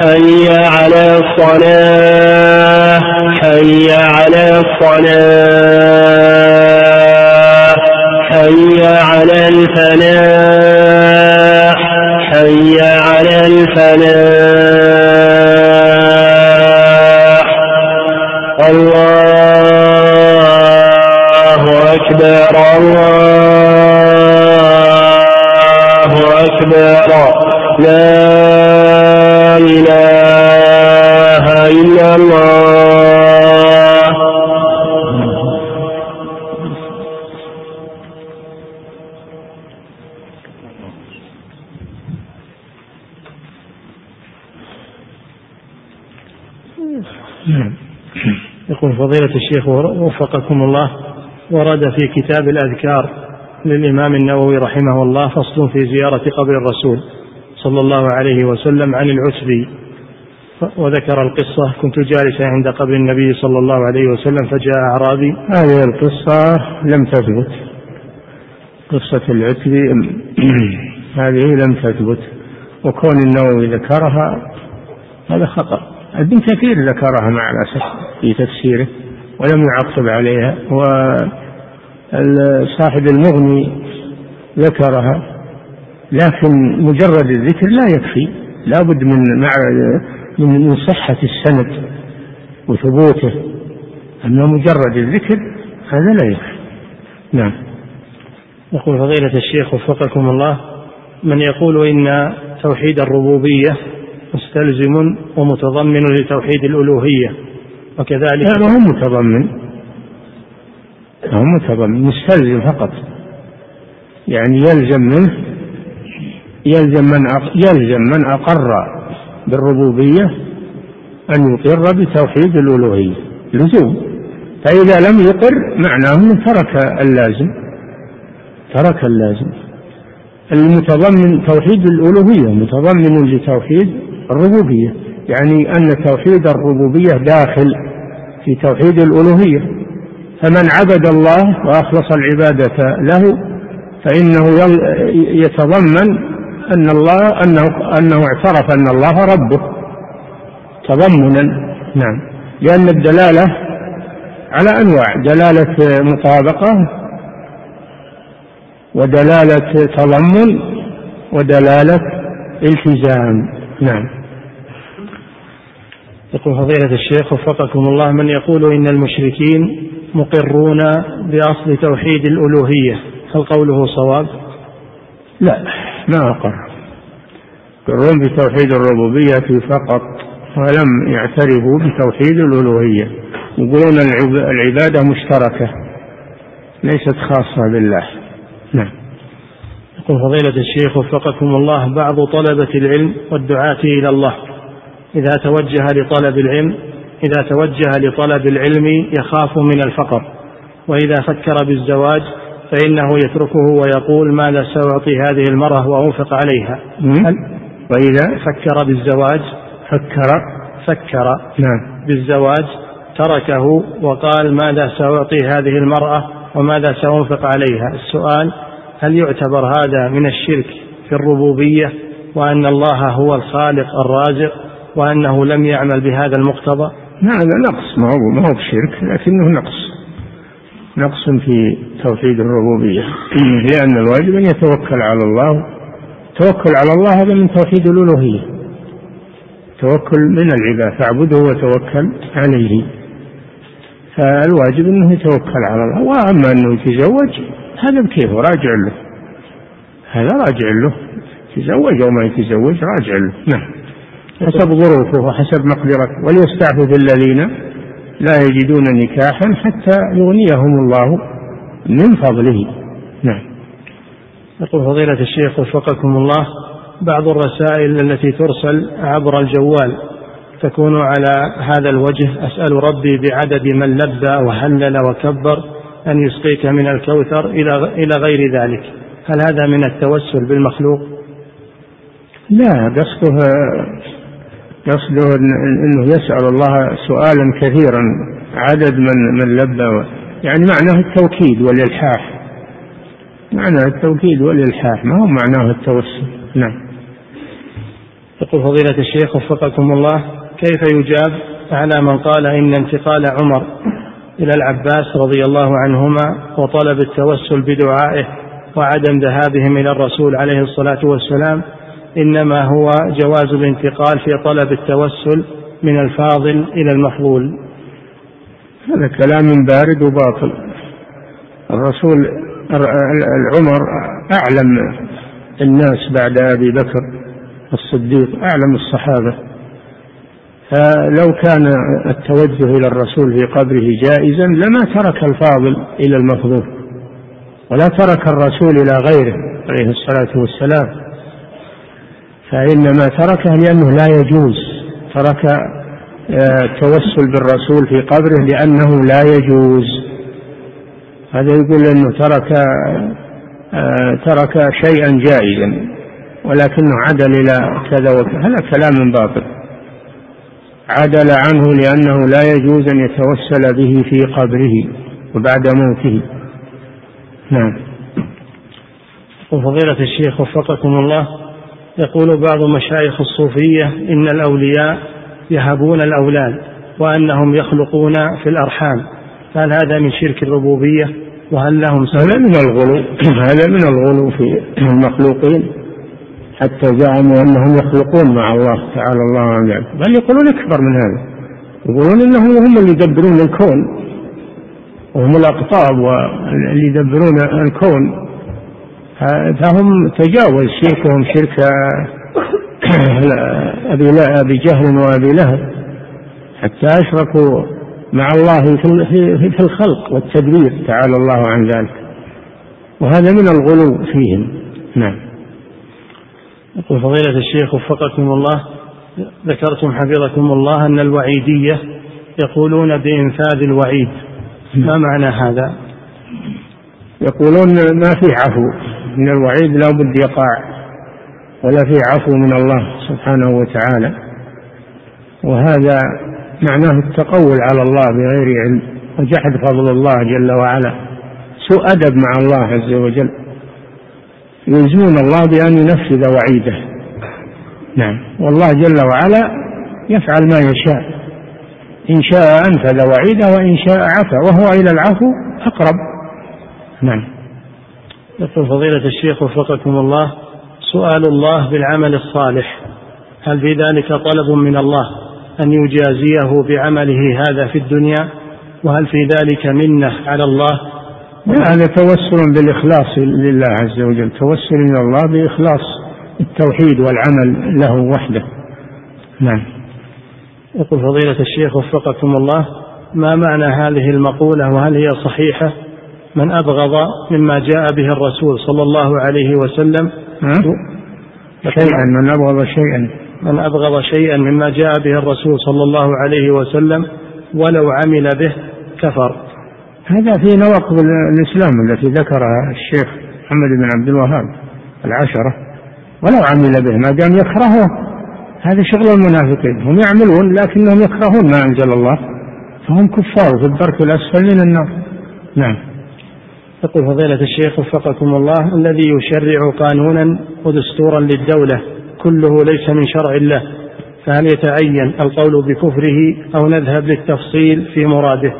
حي على الصلاة حي على الصلاة حي على الفلاح حي على الفلاح. الله أكبر الله الشيخ وفقكم الله ورد في كتاب الأذكار للإمام النووي رحمه الله فصل في زيارة قبر الرسول صلى الله عليه وسلم عن العتبي وذكر القصة كنت جالسا عند قبر النبي صلى الله عليه وسلم فجاء أعرابي. هذه القصة لم تثبت. قصة العتبي هذه لم تثبت. وكون النووي ذكرها هذا خطأ. ابن كثير ذكرها مع الأسف في تفسيره. ولم يعقب عليها وصاحب المغني ذكرها لكن مجرد الذكر لا يكفي لا بد من مع من صحة السند وثبوته أما مجرد الذكر هذا لا يكفي. نعم. يقول فضيلة الشيخ وفقكم الله من يقول إن توحيد الربوبية مستلزم ومتضمن لتوحيد الألوهية. وكذلك لا هو متضمن. هو متضمن. مستلزم فقط. يعني يلزم منه يلزم من يلزم من أقر بالربوبية أن يقر بتوحيد الألوهية لزوم. فإذا لم يقر معناه ترك اللازم. ترك اللازم. المتضمن توحيد الألوهية متضمن لتوحيد الربوبية. يعني أن توحيد الربوبية داخل في توحيد الألوهية. فمن عبد الله وأخلص العبادة له فإنه يتضمن أن الله أنه أنه اعترف أن الله ربه. تضمنا. نعم. لأن الدلالة على أنواع. دلالة مطابقة ودلالة تضمن ودلالة التزام. نعم. يقول فضيلة الشيخ وفقكم الله من يقول إن المشركين مقرون بأصل توحيد الألوهية هل قوله صواب؟ لا ما أقر يقرون بتوحيد الربوبية فقط ولم يعترفوا بتوحيد الألوهية. يقولون العبادة مشتركة ليست خاصة بالله. نعم. يقول فضيلة الشيخ وفقكم الله بعض طلبة العلم والدعاة إلى الله. إذا توجه لطلب العلم إذا توجه لطلب العلم يخاف من الفقر. وإذا فكر بالزواج فإنه يتركه ويقول ماذا سأعطي هذه المرأة وأنفق عليها. وإذا؟ فكر بالزواج. فكر. فكر نعم. بالزواج تركه وقال ماذا سأعطي هذه المرأة وماذا سأنفق عليها. السؤال هل يعتبر هذا من الشرك في الربوبية وأن الله هو الخالق الرازق؟ وأنه لم يعمل بهذا المقتضى؟ هذا نقص. ما هو ما هو بشرك لكنه نقص. نقص في توحيد الربوبية. لأن الواجب أن يتوكل على الله. توكل على الله هذا من توحيد الألوهية. توكل من العباد فاعبده وتوكل عليه. فالواجب أنه يتوكل على الله. وأما أنه يتزوج هذا بكيفه راجع له. هذا راجع له. يتزوج أو ما يتزوج راجع له. نعم. حسب ظروفه وحسب مقدرته. وليستعفف الذين لا يجدون نكاحا حتى يغنيهم الله من فضله. نعم. يقول فضيلة الشيخ وفقكم الله بعض الرسائل التي ترسل عبر الجوال تكون على هذا الوجه أسأل ربي بعدد من لبى وهلل وكبر أن يسقيك من الكوثر إلى إلى غير ذلك. هل هذا من التوسل بالمخلوق؟ لا قصده قصده إنه يسأل الله سؤالا كثيرا عدد من من لبى يعني معناه التوكيد والإلحاح. معناه التوكيد والإلحاح ما هو معناه التوسل؟ نعم. يقول فضيلة الشيخ وفقكم الله كيف يجاب على من قال إن انتقال عمر إلى العباس رضي الله عنهما وطلب التوسل بدعائه وعدم ذهابهم إلى الرسول عليه الصلاة والسلام إنما هو جواز الانتقال في طلب التوسل من الفاضل إلى المفضول. هذا كلام بارد وباطل. الرسول العمر أعلم الناس بعد أبي بكر الصديق أعلم الصحابة. فلو كان التوجه إلى الرسول في قبره جائزا لما ترك الفاضل إلى المفضول ولا ترك الرسول إلى غيره عليه الصلاة والسلام. فإنما تركه لأنه لا يجوز. ترك آه، التوسل بالرسول في قبره لأنه لا يجوز. هذا يقول أنه ترك آه، ترك شيئا جائزا ولكنه عدل إلى كذا وكذا. هذا كلام باطل. عدل عنه لأنه لا يجوز أن يتوسل به في قبره وبعد موته. نعم. وفضيلة الشيخ وفقكم الله. يقول بعض مشايخ الصوفية إن الأولياء يهبون الأولاد وأنهم يخلقون في الأرحام. هل هذا من شرك الربوبية؟ وهل لهم هذا من الغلو. هذا من الغلو في المخلوقين. حتى زعموا أنهم يخلقون مع الله تعالى. الله عن ذلك بل يقولون أكبر من هذا. يقولون إنهم هم اللي يدبرون الكون. وهم الأقطاب واللي يدبرون الكون. فهم تجاوز شركهم شرك أبي أبي جهل وأبي لهب حتى أشركوا مع الله في الخلق والتدبير تعالى الله عن ذلك. وهذا من الغلو فيهم. نعم. يقول فضيلة الشيخ وفقكم الله ذكرتم حفظكم الله أن الوعيدية يقولون بإنفاذ الوعيد. ما معنى هذا؟ يقولون ما في عفو. من الوعيد لا بد يقع ولا في عفو من الله سبحانه وتعالى. وهذا معناه التقول على الله بغير علم وجحد فضل الله جل وعلا. سوء أدب مع الله عز وجل. يلزمون الله بأن ينفذ وعيده. نعم. والله جل وعلا يفعل ما يشاء. إن شاء أنفذ وعيده وإن شاء عفى وهو إلى العفو أقرب. نعم. يقول فضيلة الشيخ وفقكم الله سؤال الله بالعمل الصالح. هل في ذلك طلب من الله أن يجازيه بعمله هذا في الدنيا؟ وهل في ذلك منة على الله؟ هذا توسل بالإخلاص لله عز وجل توسل من الله بإخلاص التوحيد والعمل له وحده. نعم. يقول فضيلة الشيخ وفقكم الله ما معنى هذه المقولة وهل هي صحيحة؟ من أبغض مما جاء به الرسول صلى الله عليه وسلم. شيئا من أبغض شيئا. من أبغض شيئا مما جاء به الرسول صلى الله عليه وسلم ولو عمل به كفر. هذا في نواقض الإسلام التي ذكرها الشيخ محمد بن عبد الوهاب العشرة. ولو عمل به ما دام يكرهه هذا شغل المنافقين. هم يعملون لكنهم يكرهون ما أنزل الله. فهم كفار في الدرك الأسفل من النار. نعم. يقول فضيلة الشيخ وفقكم الله الذي يشرع قانونا ودستورا للدولة كله ليس من شرع الله فهل يتعين القول بكفره أو نذهب للتفصيل في مراده؟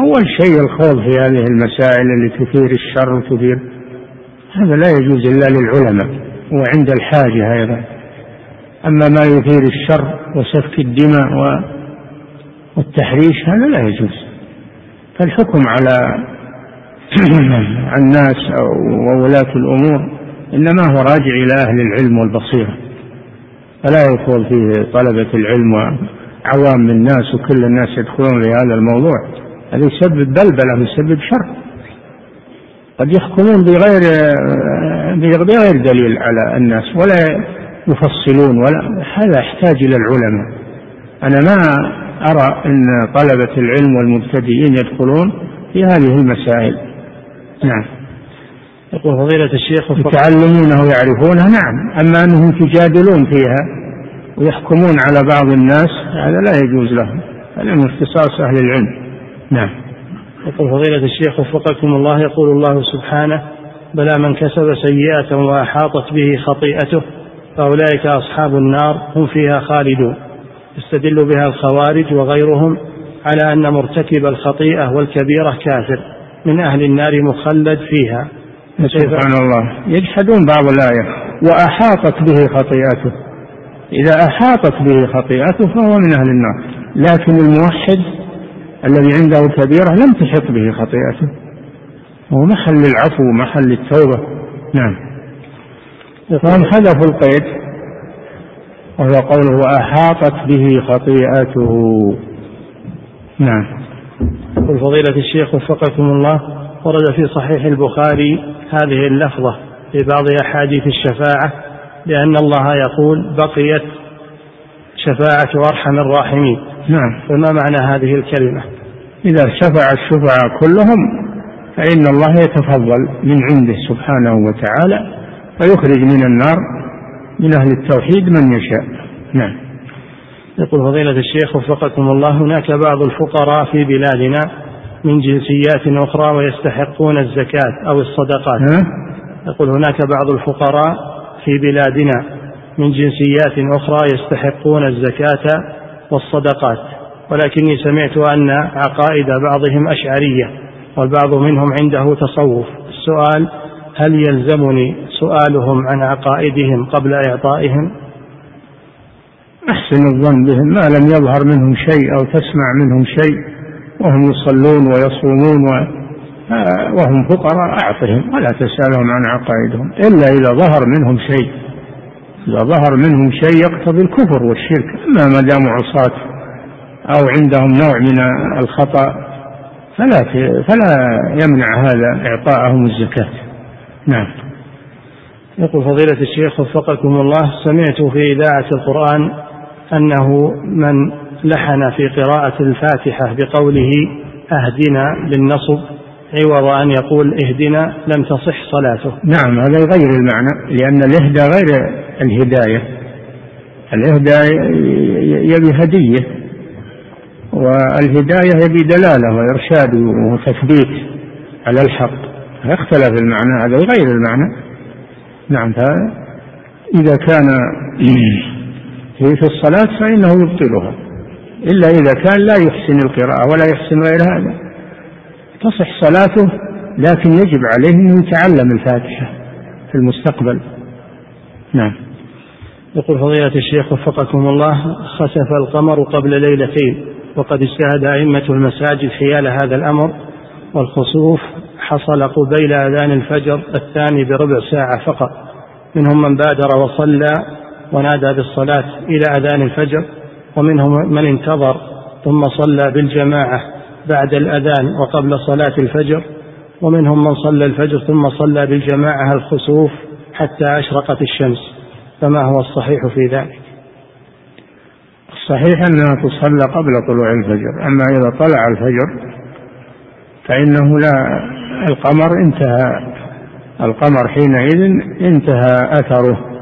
أول شيء الخوض في هذه المسائل اللي تثير الشر وتثير هذا لا يجوز إلا للعلماء وعند الحاجة أيضا. أما ما يثير الشر وسفك الدماء والتحريش هذا لا يجوز. فالحكم على الناس وولاة الأمور إنما هو راجع إلى أهل العلم والبصيرة. فلا يخوض فيه طلبة العلم وعوام الناس وكل الناس يدخلون في هذا الموضوع. هذا يسبب بلبلة ويسبب شر. قد يحكمون بغير بغير دليل على الناس ولا يفصلون ولا هذا يحتاج إلى العلماء. أنا ما أرى أن طلبة العلم والمبتدئين يدخلون في هذه المسائل. نعم. يقول فضيلة الشيخ يتعلمونه ويعرفونه نعم. أما أنهم تجادلون فيها ويحكمون على بعض الناس هذا لا يجوز لهم. هذا من اختصاص أهل العلم. نعم. يقول فضيلة الشيخ وفقكم الله يقول الله سبحانه بلى من كسب سيئة وأحاطت به خطيئته فأولئك أصحاب النار هم فيها خالدون. يستدل بها الخوارج وغيرهم على أن مرتكب الخطيئة والكبيرة كافر. من أهل النار مخلد فيها. سبحان الله يجحدون بعض الآية. وأحاطت به خطيئته. إذا أحاطت به خطيئته فهو من أهل النار. لكن الموحد الذي عنده كبيرة لم تحط به خطيئته. هو محل العفو محل التوبة. نعم. فهم حذفوا القيد. وهو قوله وأحاطت به خطيئته. نعم. يقول فضيلة الشيخ وفقكم الله ورد في صحيح البخاري هذه اللفظة في بعض أحاديث الشفاعة لأن الله يقول بقيت شفاعة أرحم الراحمين. نعم. فما معنى هذه الكلمة؟ إذا شفع الشفعاء كلهم فإن الله يتفضل من عنده سبحانه وتعالى فيخرج من النار من أهل التوحيد من يشاء. نعم. يقول فضيلة الشيخ وفقكم الله هناك بعض الفقراء في بلادنا من جنسيات أخرى ويستحقون الزكاة أو الصدقات. يقول هناك بعض الفقراء في بلادنا من جنسيات أخرى يستحقون الزكاة والصدقات. ولكني سمعت أن عقائد بعضهم أشعرية والبعض منهم عنده تصوف. السؤال هل يلزمني سؤالهم عن عقائدهم قبل إعطائهم؟ أحسن الظن بهم. ما لم يظهر منهم شيء أو تسمع منهم شيء. وهم يصلون ويصومون و وهم فقراء. أعطهم ولا تسألهم عن عقائدهم. إلا إذا ظهر منهم شيء. إذا ظهر منهم شيء يقتضي الكفر والشرك. أما ما داموا عصاة أو عندهم نوع من الخطأ فلا فلا يمنع هذا إعطاءهم الزكاة. نعم. يقول فضيلة الشيخ وفقكم الله سمعت في إذاعة القرآن أنه من لحن في قراءة الفاتحة بقوله أهدنا بالنصب عوض أن يقول اهدنا لم تصح صلاته. نعم هذا يغير المعنى لأن الإهدى غير الهداية. الإهدى يبي هدية والهداية يبي دلالة وإرشاد وتثبيت على الحق. يختلف المعنى هذا يغير المعنى. نعم إذا كان في الصلاة فإنه يبطلها. إلا إذا كان لا يحسن القراءة ولا يحسن غير هذا. تصح صلاته لكن يجب عليه أن يتعلم الفاتحة في المستقبل. نعم. يقول فضيلة الشيخ وفقكم الله خسف القمر قبل ليلتين وقد اجتهد أئمة المساجد حيال هذا الأمر والخسوف حصل قبيل أذان الفجر الثاني بربع ساعة فقط. منهم من بادر وصلى ونادى بالصلاة إلى أذان الفجر ومنهم من انتظر ثم صلى بالجماعة بعد الأذان وقبل صلاة الفجر ومنهم من صلى الفجر ثم صلى بالجماعة الخسوف حتى أشرقت الشمس. فما هو الصحيح في ذلك؟ الصحيح أنها تصلى قبل طلوع الفجر أما إذا طلع الفجر فإنه لا القمر انتهى القمر حينئذ انتهى أثره.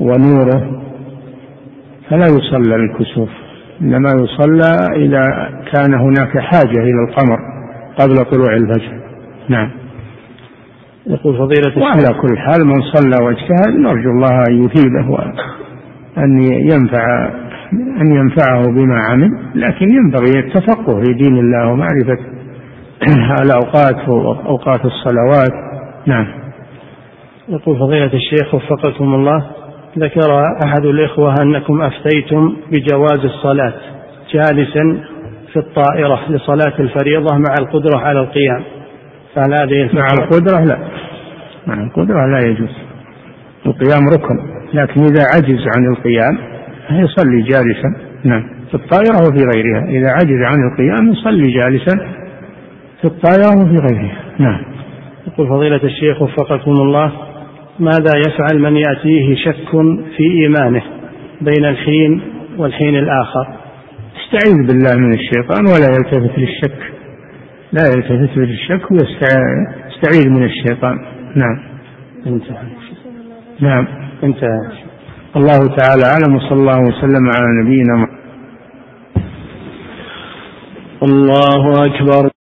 ونوره فلا يصلى للكسوف إنما يصلى إذا كان هناك حاجة إلى القمر قبل طلوع الفجر. نعم. يقول فضيلة وعلى كل حال من صلى واجتهد نرجو الله أن يثيبه وأن ينفع أن ينفعه بما عمل لكن ينبغي التفقه في دين الله ومعرفة الأوقات وأوقات الصلوات. نعم. يقول فضيلة الشيخ وفقكم الله. ذكر أحد الإخوة أنكم أفتيتم بجواز الصلاة جالسا في الطائرة لصلاة الفريضة مع القدرة على القيام. فهل هذه مع القدرة لا. مع القدرة لا يجوز. القيام ركن. لكن إذا عجز عن القيام يصلي جالسا. نعم. في الطائرة وفي غيرها. إذا عجز عن القيام يصلي جالسا في الطائرة وفي غيرها. نعم. يقول فضيلة الشيخ وفقكم الله ماذا يفعل من يأتيه شك في إيمانه بين الحين والحين الآخر؟ يستعيذ بالله من الشيطان ولا يلتفت للشك. لا يلتفت للشك ويستعيذ من الشيطان. نعم. انتهى. نعم. انتهى. الله تعالى أعلم وصلى الله وسلم على نبينا الله أكبر.